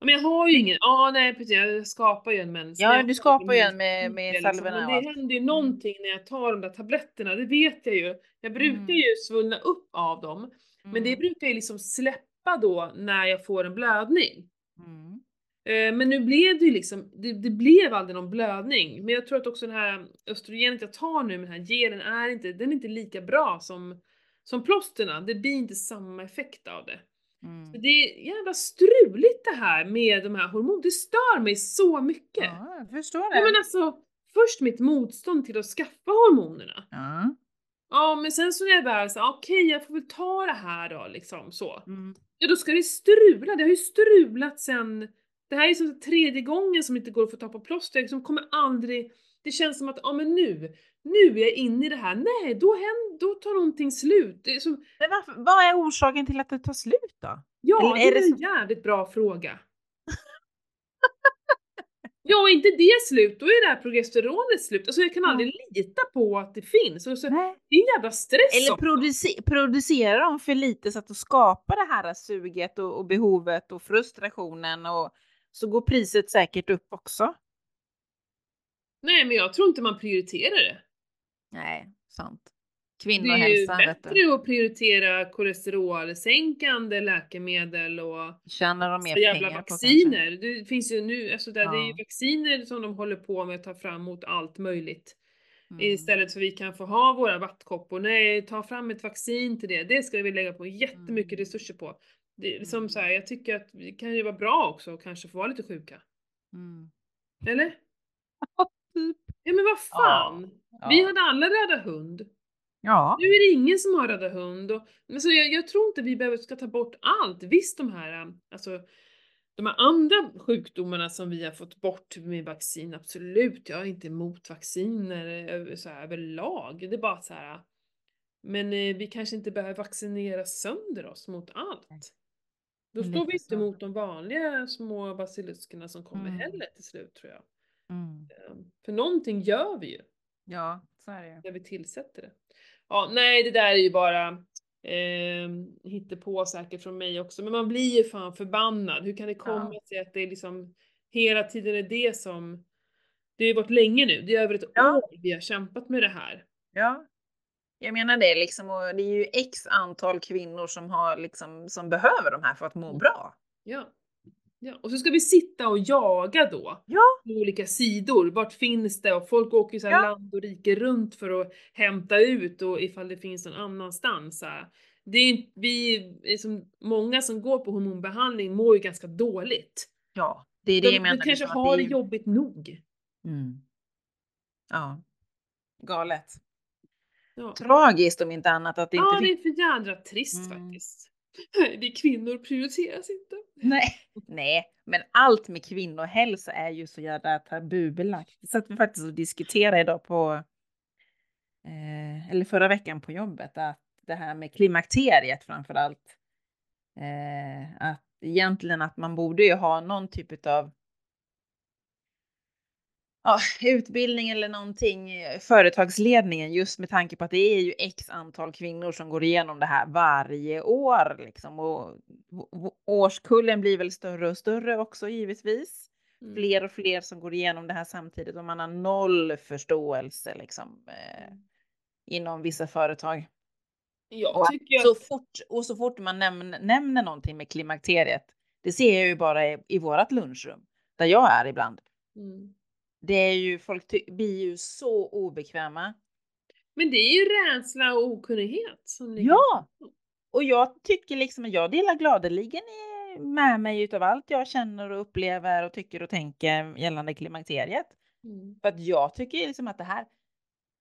Men jag har ju ingen, ja nej precis, jag skapar ju en mens. Ja, Jag du skapar ju en med- med menscykel, liksom, Men det. Mm. händer ju någonting när jag tar de där tabletterna, det vet jag ju. Jag brukar Mm. ju svullna upp av dem. Men det Mm. brukar ju liksom släppa då när jag får en blödning. Mm. Eh, Men nu blev det ju liksom, det, det blev aldrig någon blödning. Men jag tror att också den här östrogenet jag tar nu med den här gelen är inte, den är inte lika bra som, som plåsterna. Det blir inte samma effekt av det. Mm. Så Det är jävla struligt det här med de här hormonerna. Det stör mig så mycket. Ja. Ja, jag förstår det. men alltså, först mitt motstånd till att skaffa hormonerna. Ja. Ja men sen så när jag väl sa okej jag får väl ta det här då liksom så. Mm. Ja då ska det strula, det har ju strulat sen, det här är som tredje gången som inte går att få ta på plåster, jag liksom kommer aldrig, det känns som att ja men nu, nu är jag inne i det här, nej då, händer, då tar någonting slut. Som, Men varför, vad är orsaken till att det tar slut då? ja Eller är det är en jävligt bra fråga. Ja, är inte det slut, då är det här progesteronet slut. Alltså jag kan aldrig lita på att det finns. Och så, Nej. det är en jävla stress Eller också. produce, producerar de för lite så att de skapar det här suget och, och behovet och frustrationen och så går priset säkert upp också. Nej men jag tror inte man prioriterar det. Nej, sant. Det är ju Kvinnohälsan, bättre att prioritera kolesterolsänkande läkemedel och Tjänar de mer jävla pengar på vacciner. Det finns ju nu, alltså där, det är ju Ja. vacciner som de håller på med att ta fram mot allt möjligt. Mm. Istället för vi kan få ha våra vattkoppor. Nej, ta fram ett vaccin till det. Det ska vi lägga på jättemycket Mm. resurser på. Det Mm. så här, jag tycker att det kan ju vara bra också att kanske få vara lite sjuka. Mm. Eller? typ. Ja men vad fan! Ja. Vi hade alla röda hund. Ja. Nu är det ingen som har röda hund. Och, men så jag, jag tror inte vi behöver ska ta bort allt. Visst de här, alltså de här andra sjukdomarna som vi har fått bort med vaccin, absolut, jag är inte emot vacciner så här, överlag. Det är bara så här. Men eh, vi kanske inte behöver vaccinera sönder oss mot allt. Då står vi inte mot de vanliga små basiluskerna som kommer Mm. heller till slut tror jag. Mm. Ehm, För någonting gör vi ju Ja, så är det när vi tillsätter det. Ja, nej det där är ju bara eh, på säkert från mig också, men man blir ju fan förbannad. Hur kan det komma Ja. sig att det är liksom hela tiden är det som, det har ju varit länge nu, det är över ett Ja. år vi har kämpat med det här. Ja. Jag menar det liksom, och det är ju x antal kvinnor som har liksom, som behöver de här för att må Mm. bra. Ja. ja. Och så ska vi sitta och jaga då. Ja. Olika sidor. Vart finns det? Och folk åker ju så Ja. land och rike runt för att hämta ut och ifall det finns någon annanstans. Så här. Det är, vi, är som, många som går på hormonbehandling mår ju ganska dåligt. Ja, det är det De, jag menar. de kanske liksom, har det är- jobbigt nog. Mm. Ja. Galet. Ja, Tragiskt om inte annat att det inte ja det är för jädra trist Mm. faktiskt. Vi kvinnor prioriteras inte. Nej. Nej, men allt med kvinnohälsa är ju så jävla tabubelagt. Det satt vi faktiskt och diskuterade idag på, eh, eller förra veckan på jobbet, att det här med klimakteriet framför allt. Eh, att egentligen att man borde ju ha någon typ av ja, utbildning eller någonting, eh, företagsledningen, just med tanke på att det är ju x antal kvinnor som går igenom det här varje år liksom. Och årskullen blir väl större och större också givetvis. Mm. Fler och fler som går igenom det här samtidigt och man har noll förståelse liksom eh, inom vissa företag. Jag Och, tycker så att, fort, och så fort man nämner, nämner någonting med klimakteriet, det ser jag ju bara i, i vårat lunchrum där jag är ibland. mm. Det är ju, folk blir ju så obekväma. Men det är ju rädsla och okunnighet som ligger Ja! Och jag tycker liksom jag delar gladeligen med mig utav allt jag känner och upplever och tycker och tänker gällande klimakteriet. Mm. För att jag tycker liksom att det här,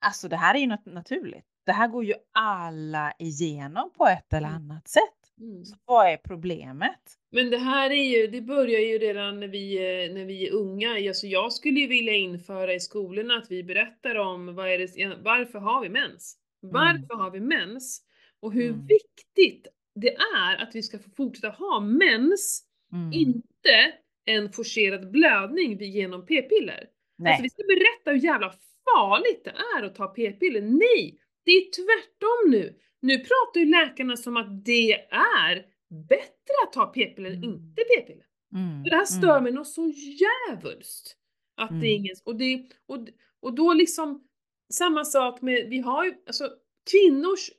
alltså det här är ju något naturligt. Det här går ju alla igenom på ett eller Mm. annat sätt. Mm. Så vad är problemet? Men det här är ju, det börjar ju redan när vi, när vi är unga. Alltså jag skulle ju vilja införa i skolorna att vi berättar om vad är det, varför har vi mens? Varför har vi mens? Och hur Mm. viktigt det är att vi ska få fortsätta ha mens, Mm. inte en forcerad blödning genom p-piller. Nej. Alltså vi ska berätta hur jävla farligt det är att ta p-piller. Nej! Det är tvärtom nu. Nu pratar ju läkarna som att det är bättre att ta p-piller än Mm. inte p-piller. Mm. Och det här stör Mm. mig något så jävulst. Att det är Mm. ingen, och, det, och, och då liksom samma sak med, vi har ju, alltså kvinnors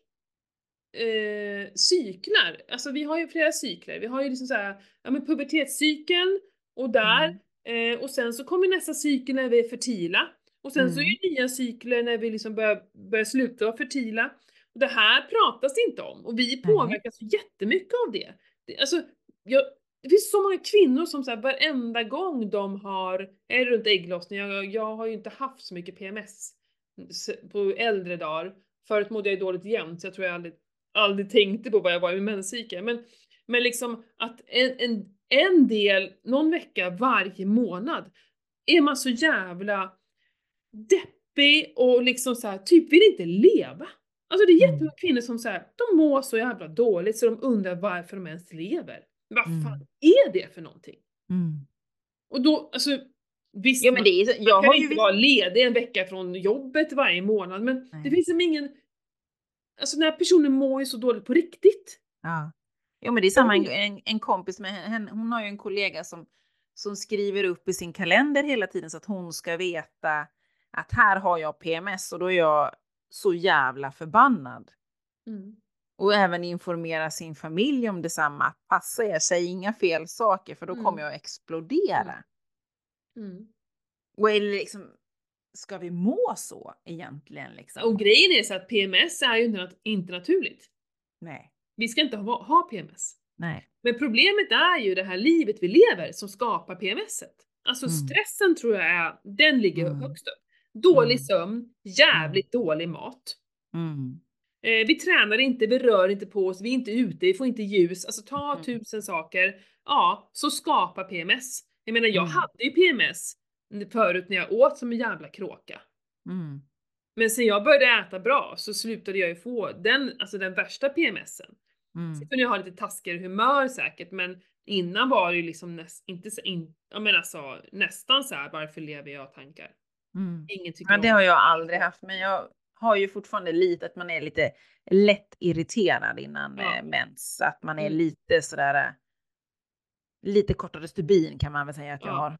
eh, cyklar, alltså vi har ju flera cykler. Vi har ju liksom så här, ja men pubertetscykeln och där, Mm. eh, och sen så kommer nästa cykel när vi är fertila. Och sen så är Mm. det nya cykler när vi liksom börjar, börjar sluta vara fertila. Det här pratas inte om och vi påverkas jättemycket av det. det alltså, jag, det finns så många kvinnor som så här, varenda gång de har, är runt ägglossning, jag, jag har ju inte haft så mycket PMS på äldre dagar. Förut mådde jag dåligt jämt så jag tror jag aldrig, aldrig tänkte på vad jag var i min menscykel. Men, men liksom att en, en, en del, någon vecka varje månad, är man så jävla deppig och liksom så här, typ vill inte leva. Alltså det är Mm. jättemånga kvinnor som så här, de mår så jävla dåligt så de undrar varför de ens lever. Vad Mm. fan är det för någonting? Mm. Och då, alltså visst, Ja, men man, det är, så- man jag kan har ju inte vara ledig en vecka från jobbet varje månad, men det Nej. finns som ingen... Alltså den här personen mår ju så dåligt på riktigt. Ja. Jo, men det är samma, en, en kompis med henne, hon har ju en kollega som, som skriver upp i sin kalender hela tiden så att hon ska veta att här har jag PMS och då är jag så jävla förbannad. Mm. Och även informera sin familj om detsamma. Att Passa er, säg inga fel saker för då Mm. kommer jag att explodera. Mm. Och är det liksom, ska vi må så egentligen? Liksom? Och grejen är så att PMS är ju inte naturligt. Nej, Vi ska inte ha, ha PMS. nej. Men problemet är ju det här livet vi lever som skapar PMSet. Alltså Mm. stressen tror jag är, den ligger Mm. högst upp. Dålig Mm. sömn, jävligt dålig mat. Mm. Eh, vi tränar inte, vi rör inte på oss, vi är inte ute, vi får inte ljus. Alltså ta Mm. tusen saker. ja, så skapar PMS. Jag menar jag Mm. hade ju PMS förut när jag åt som en jävla kråka. Mm. Men sen jag började äta bra så slutade jag ju få den, alltså den värsta PMSen. Mm. Sen kunde jag ha lite taskigare humör säkert men innan var det ju liksom näst, inte så, in, jag menar så, nästan så här varför lever jag tankar? Mm. Ingen tycker Men det om har jag aldrig haft, men jag har ju fortfarande lite att man är lite lätt irriterad innan Ja. eh, mens. Så att man är Mm. lite sådär, eh, lite kortare stubin kan man väl säga att jag Ja. har.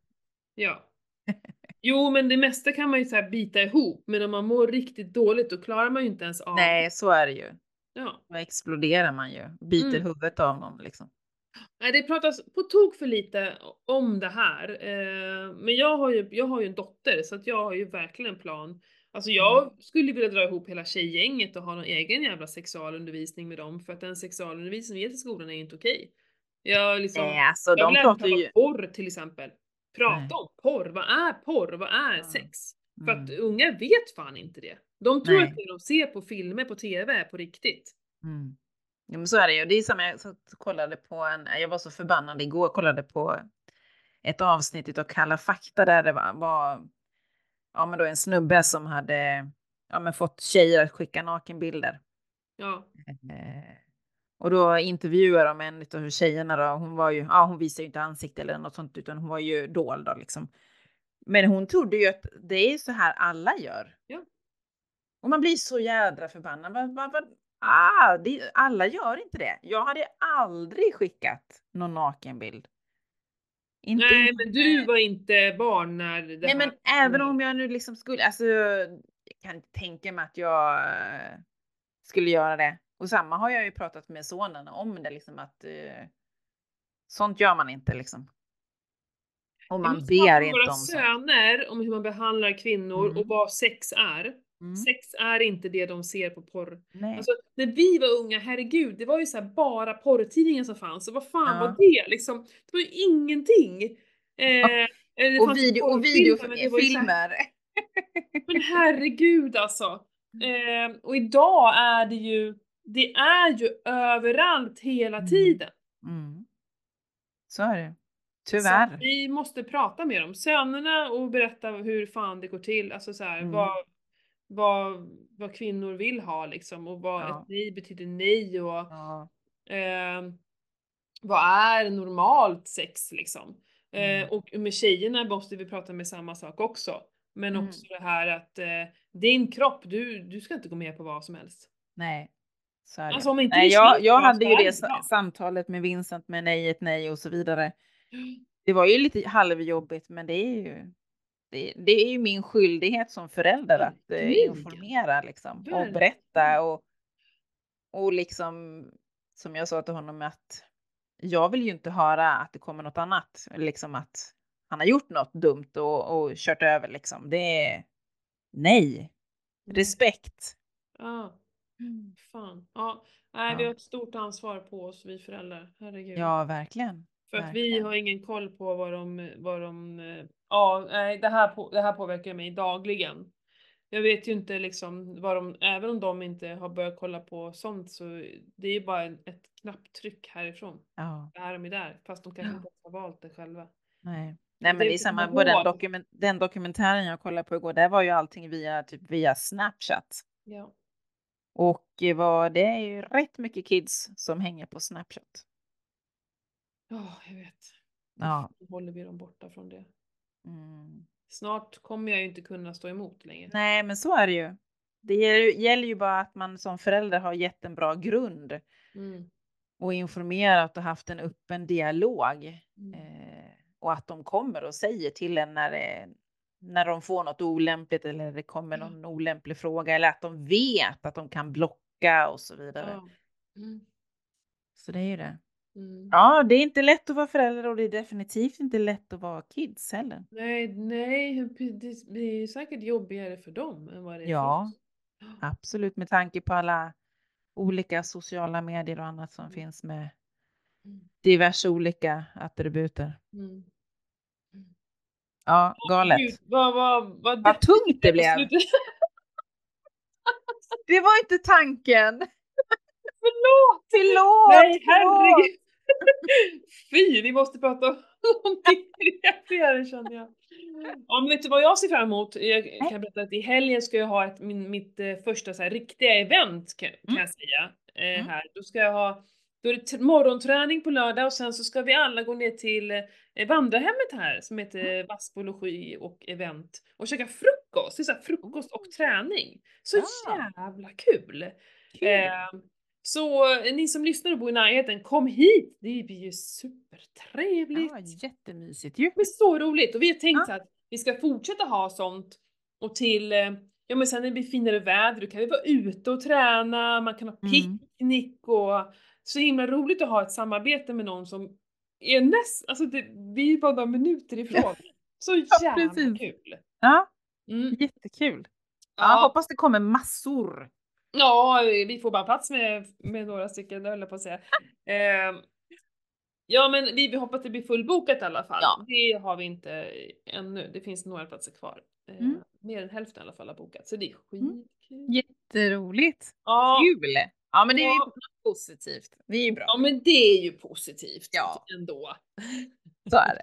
Ja. Jo men det mesta kan man ju så här bita ihop men om man mår riktigt dåligt då klarar man ju inte ens av Nej, så är det ju. Ja. Då exploderar man ju, biter Mm. huvudet av någon liksom. Nej, det pratas på tok för lite om det här. Eh, men jag har, ju, jag har ju en dotter så att jag har ju verkligen en plan. Alltså jag Mm. skulle vilja dra ihop hela tjejgänget och ha någon egen jävla sexualundervisning med dem för att den sexualundervisning vi ger till skolan är inte okej. Jag liksom, Nej, alltså jag de vill pratar prata ju... om porr till exempel. Prata Nej. om porr, vad är porr, vad är Ja. sex? För att Mm. unga vet fan inte det. De tror Nej. att det de ser på filmer på TV är på riktigt. Mm. Ja, men så är det ju. Det är samma, jag kollade på en, jag var så förbannad igår, kollade på ett avsnitt av Kalla fakta där det var, var ja, men då en snubbe som hade ja, men fått tjejer att skicka nakenbilder. Ja. Eh, och då intervjuade de en av tjejerna då, hon var ju, ja hon visade ju inte ansikte eller något sånt utan hon var ju dold då liksom. Men hon trodde ju att det är så här alla gör. Ja. Och man blir så jädra förbannad. Vad, vad, vad, ah, det, alla gör inte det. Jag hade aldrig skickat någon nakenbild. Inte Nej men du var inte barn när det Nej här men även om jag nu liksom skulle, alltså jag kan inte tänka mig att jag eh, skulle göra det. Och samma har jag ju pratat med sonen om det liksom att eh, sånt gör man inte liksom. Och man ber inte våra om sånt. söner om hur man behandlar kvinnor Mm. och vad sex är. Mm. Sex är inte det de ser på porr. Nej. Alltså när vi var unga, herregud, det var ju så här bara porrtidningar som fanns. Och vad fan Ja. var det liksom? Det var ju ingenting. Eh, det och video, och porrfilmer, men så videofilmer. Men herregud alltså. Eh, och idag är det ju, det är ju överallt hela Mm. tiden. Mm. Så är det. Så Tyvärr. vi måste prata med dem, sönerna och berätta hur fan det går till, alltså så här, Mm. vad, vad, vad kvinnor vill ha liksom och vad Ja. ett nej betyder nej och Ja. eh, vad är normalt sex liksom. Mm. Eh, och med tjejerna måste vi prata med samma sak också. Men Mm. också det här att eh, din kropp, du, du ska inte gå med på vad som helst. Nej. Så är det. Alltså nej, det jag, jag hade ju det bra. samtalet med Vincent med nej, ett nej och så vidare. Det var ju lite halvjobbigt, men det är ju det, det är ju min skyldighet som förälder att eh, informera liksom, och berätta och, och liksom som jag sa till honom att jag vill ju inte höra att det kommer något annat, liksom att han har gjort något dumt och, och kört över liksom. Det är nej, Mm. Ja, respekt. fan. Ja, nej, Ja. vi har ett stort ansvar på oss, vi föräldrar. Herregud. Ja, verkligen. För att vi verkligen. har ingen koll på vad de, vad de, eh, ja, nej, det här, på, det här påverkar mig dagligen. Jag vet ju inte liksom vad de, även om de inte har börjat kolla på sånt så det är ju bara en, ett knapptryck härifrån. Ja, Det är de är där, fast de kanske inte har valt det själva. nej. Nej, men det det är samma på den, dokument, den dokumentären jag kollade på igår. Där var ju allting via typ via Snapchat. Ja. Och eh, vad, det är ju rätt mycket kids som hänger på Snapchat. Ja, jag vet. Ja. Håller vi dem borta från det. Mm. Snart kommer jag ju inte kunna stå emot längre. Nej, men så är det ju. Det gäller, ju bara att man som förälder har gett en bra grund Mm. och informerat och haft en öppen dialog. Mm. Eh, och att de kommer och säger till en när, det, när de får något olämpligt eller det kommer Ja. någon olämplig fråga eller att de vet att de kan blocka och så vidare. Mm. Så det är ju det. Mm. Ja, det är inte lätt att vara förälder och det är definitivt inte lätt att vara kids heller. Nej, nej, det blir säkert jobbigare för dem än vad det är Ja. för oss. Absolut, med tanke på alla olika sociala medier och annat som Mm. finns med Mm. diverse olika attributer. Mm. Ja, galet. Gud, vad, vad, vad, Vad tungt det blev. Det var inte tanken. Förlåt! Förlåt! Nej, herregud! Fy, vi måste prata om det känner jag. Ja men vet du vad jag ser fram emot? Jag kan berätta att i helgen ska jag ha ett, min, mitt eh, första så här, riktiga event kan, kan Mm. jag säga. Eh, Mm. här. Då ska jag ha, då är det morgonträning på lördag och sen så ska vi alla gå ner till eh, vandrarhemmet här som heter Mm. Vassbo Logi och event och käka frukost. Det är så frukost och träning. Så jävla kul! Kul. Eh, så eh, ni som lyssnar och bor i närheten, kom hit! Det blir ju supertrevligt! Ja, jättemysigt ju. Det blir så roligt och vi har tänkt Ja. så att vi ska fortsätta ha sånt och till, eh, ja men sen när det blir finare väder då kan vi vara ute och träna, man kan ha Mm. picknick och så himla roligt att ha ett samarbete med någon som är näst, alltså det, vi är bara några minuter ifrån. Så jävla precis. kul! Ja, Mm. jättekul. Ja, Ja, hoppas det kommer massor. Ja, vi får bara plats med, med några stycken, höll jag på att säga. Eh, ja men vi, hoppas att det blir fullbokat i alla fall. Ja. Det har vi inte ännu, det finns några platser kvar. Eh, Mm. Mer än hälften i alla fall har bokat, så det är Mm. skitkul. Jätteroligt. Ja, Kul. Ja, men det är ju positivt. Det är ju bra. ja men det är ju positivt Ja. ändå. Så är det.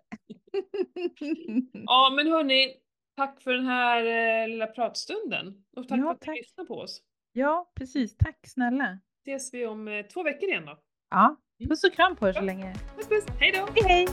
Ja men hörni, tack för den här eh, lilla pratstunden. Och tack Ja, för att ni lyssnade på oss. Ja, precis. Tack snälla. Ses vi om eh, två veckor igen då. Ja, Mm. puss och kram på er så länge. Puss puss, hejdå! Hej hej!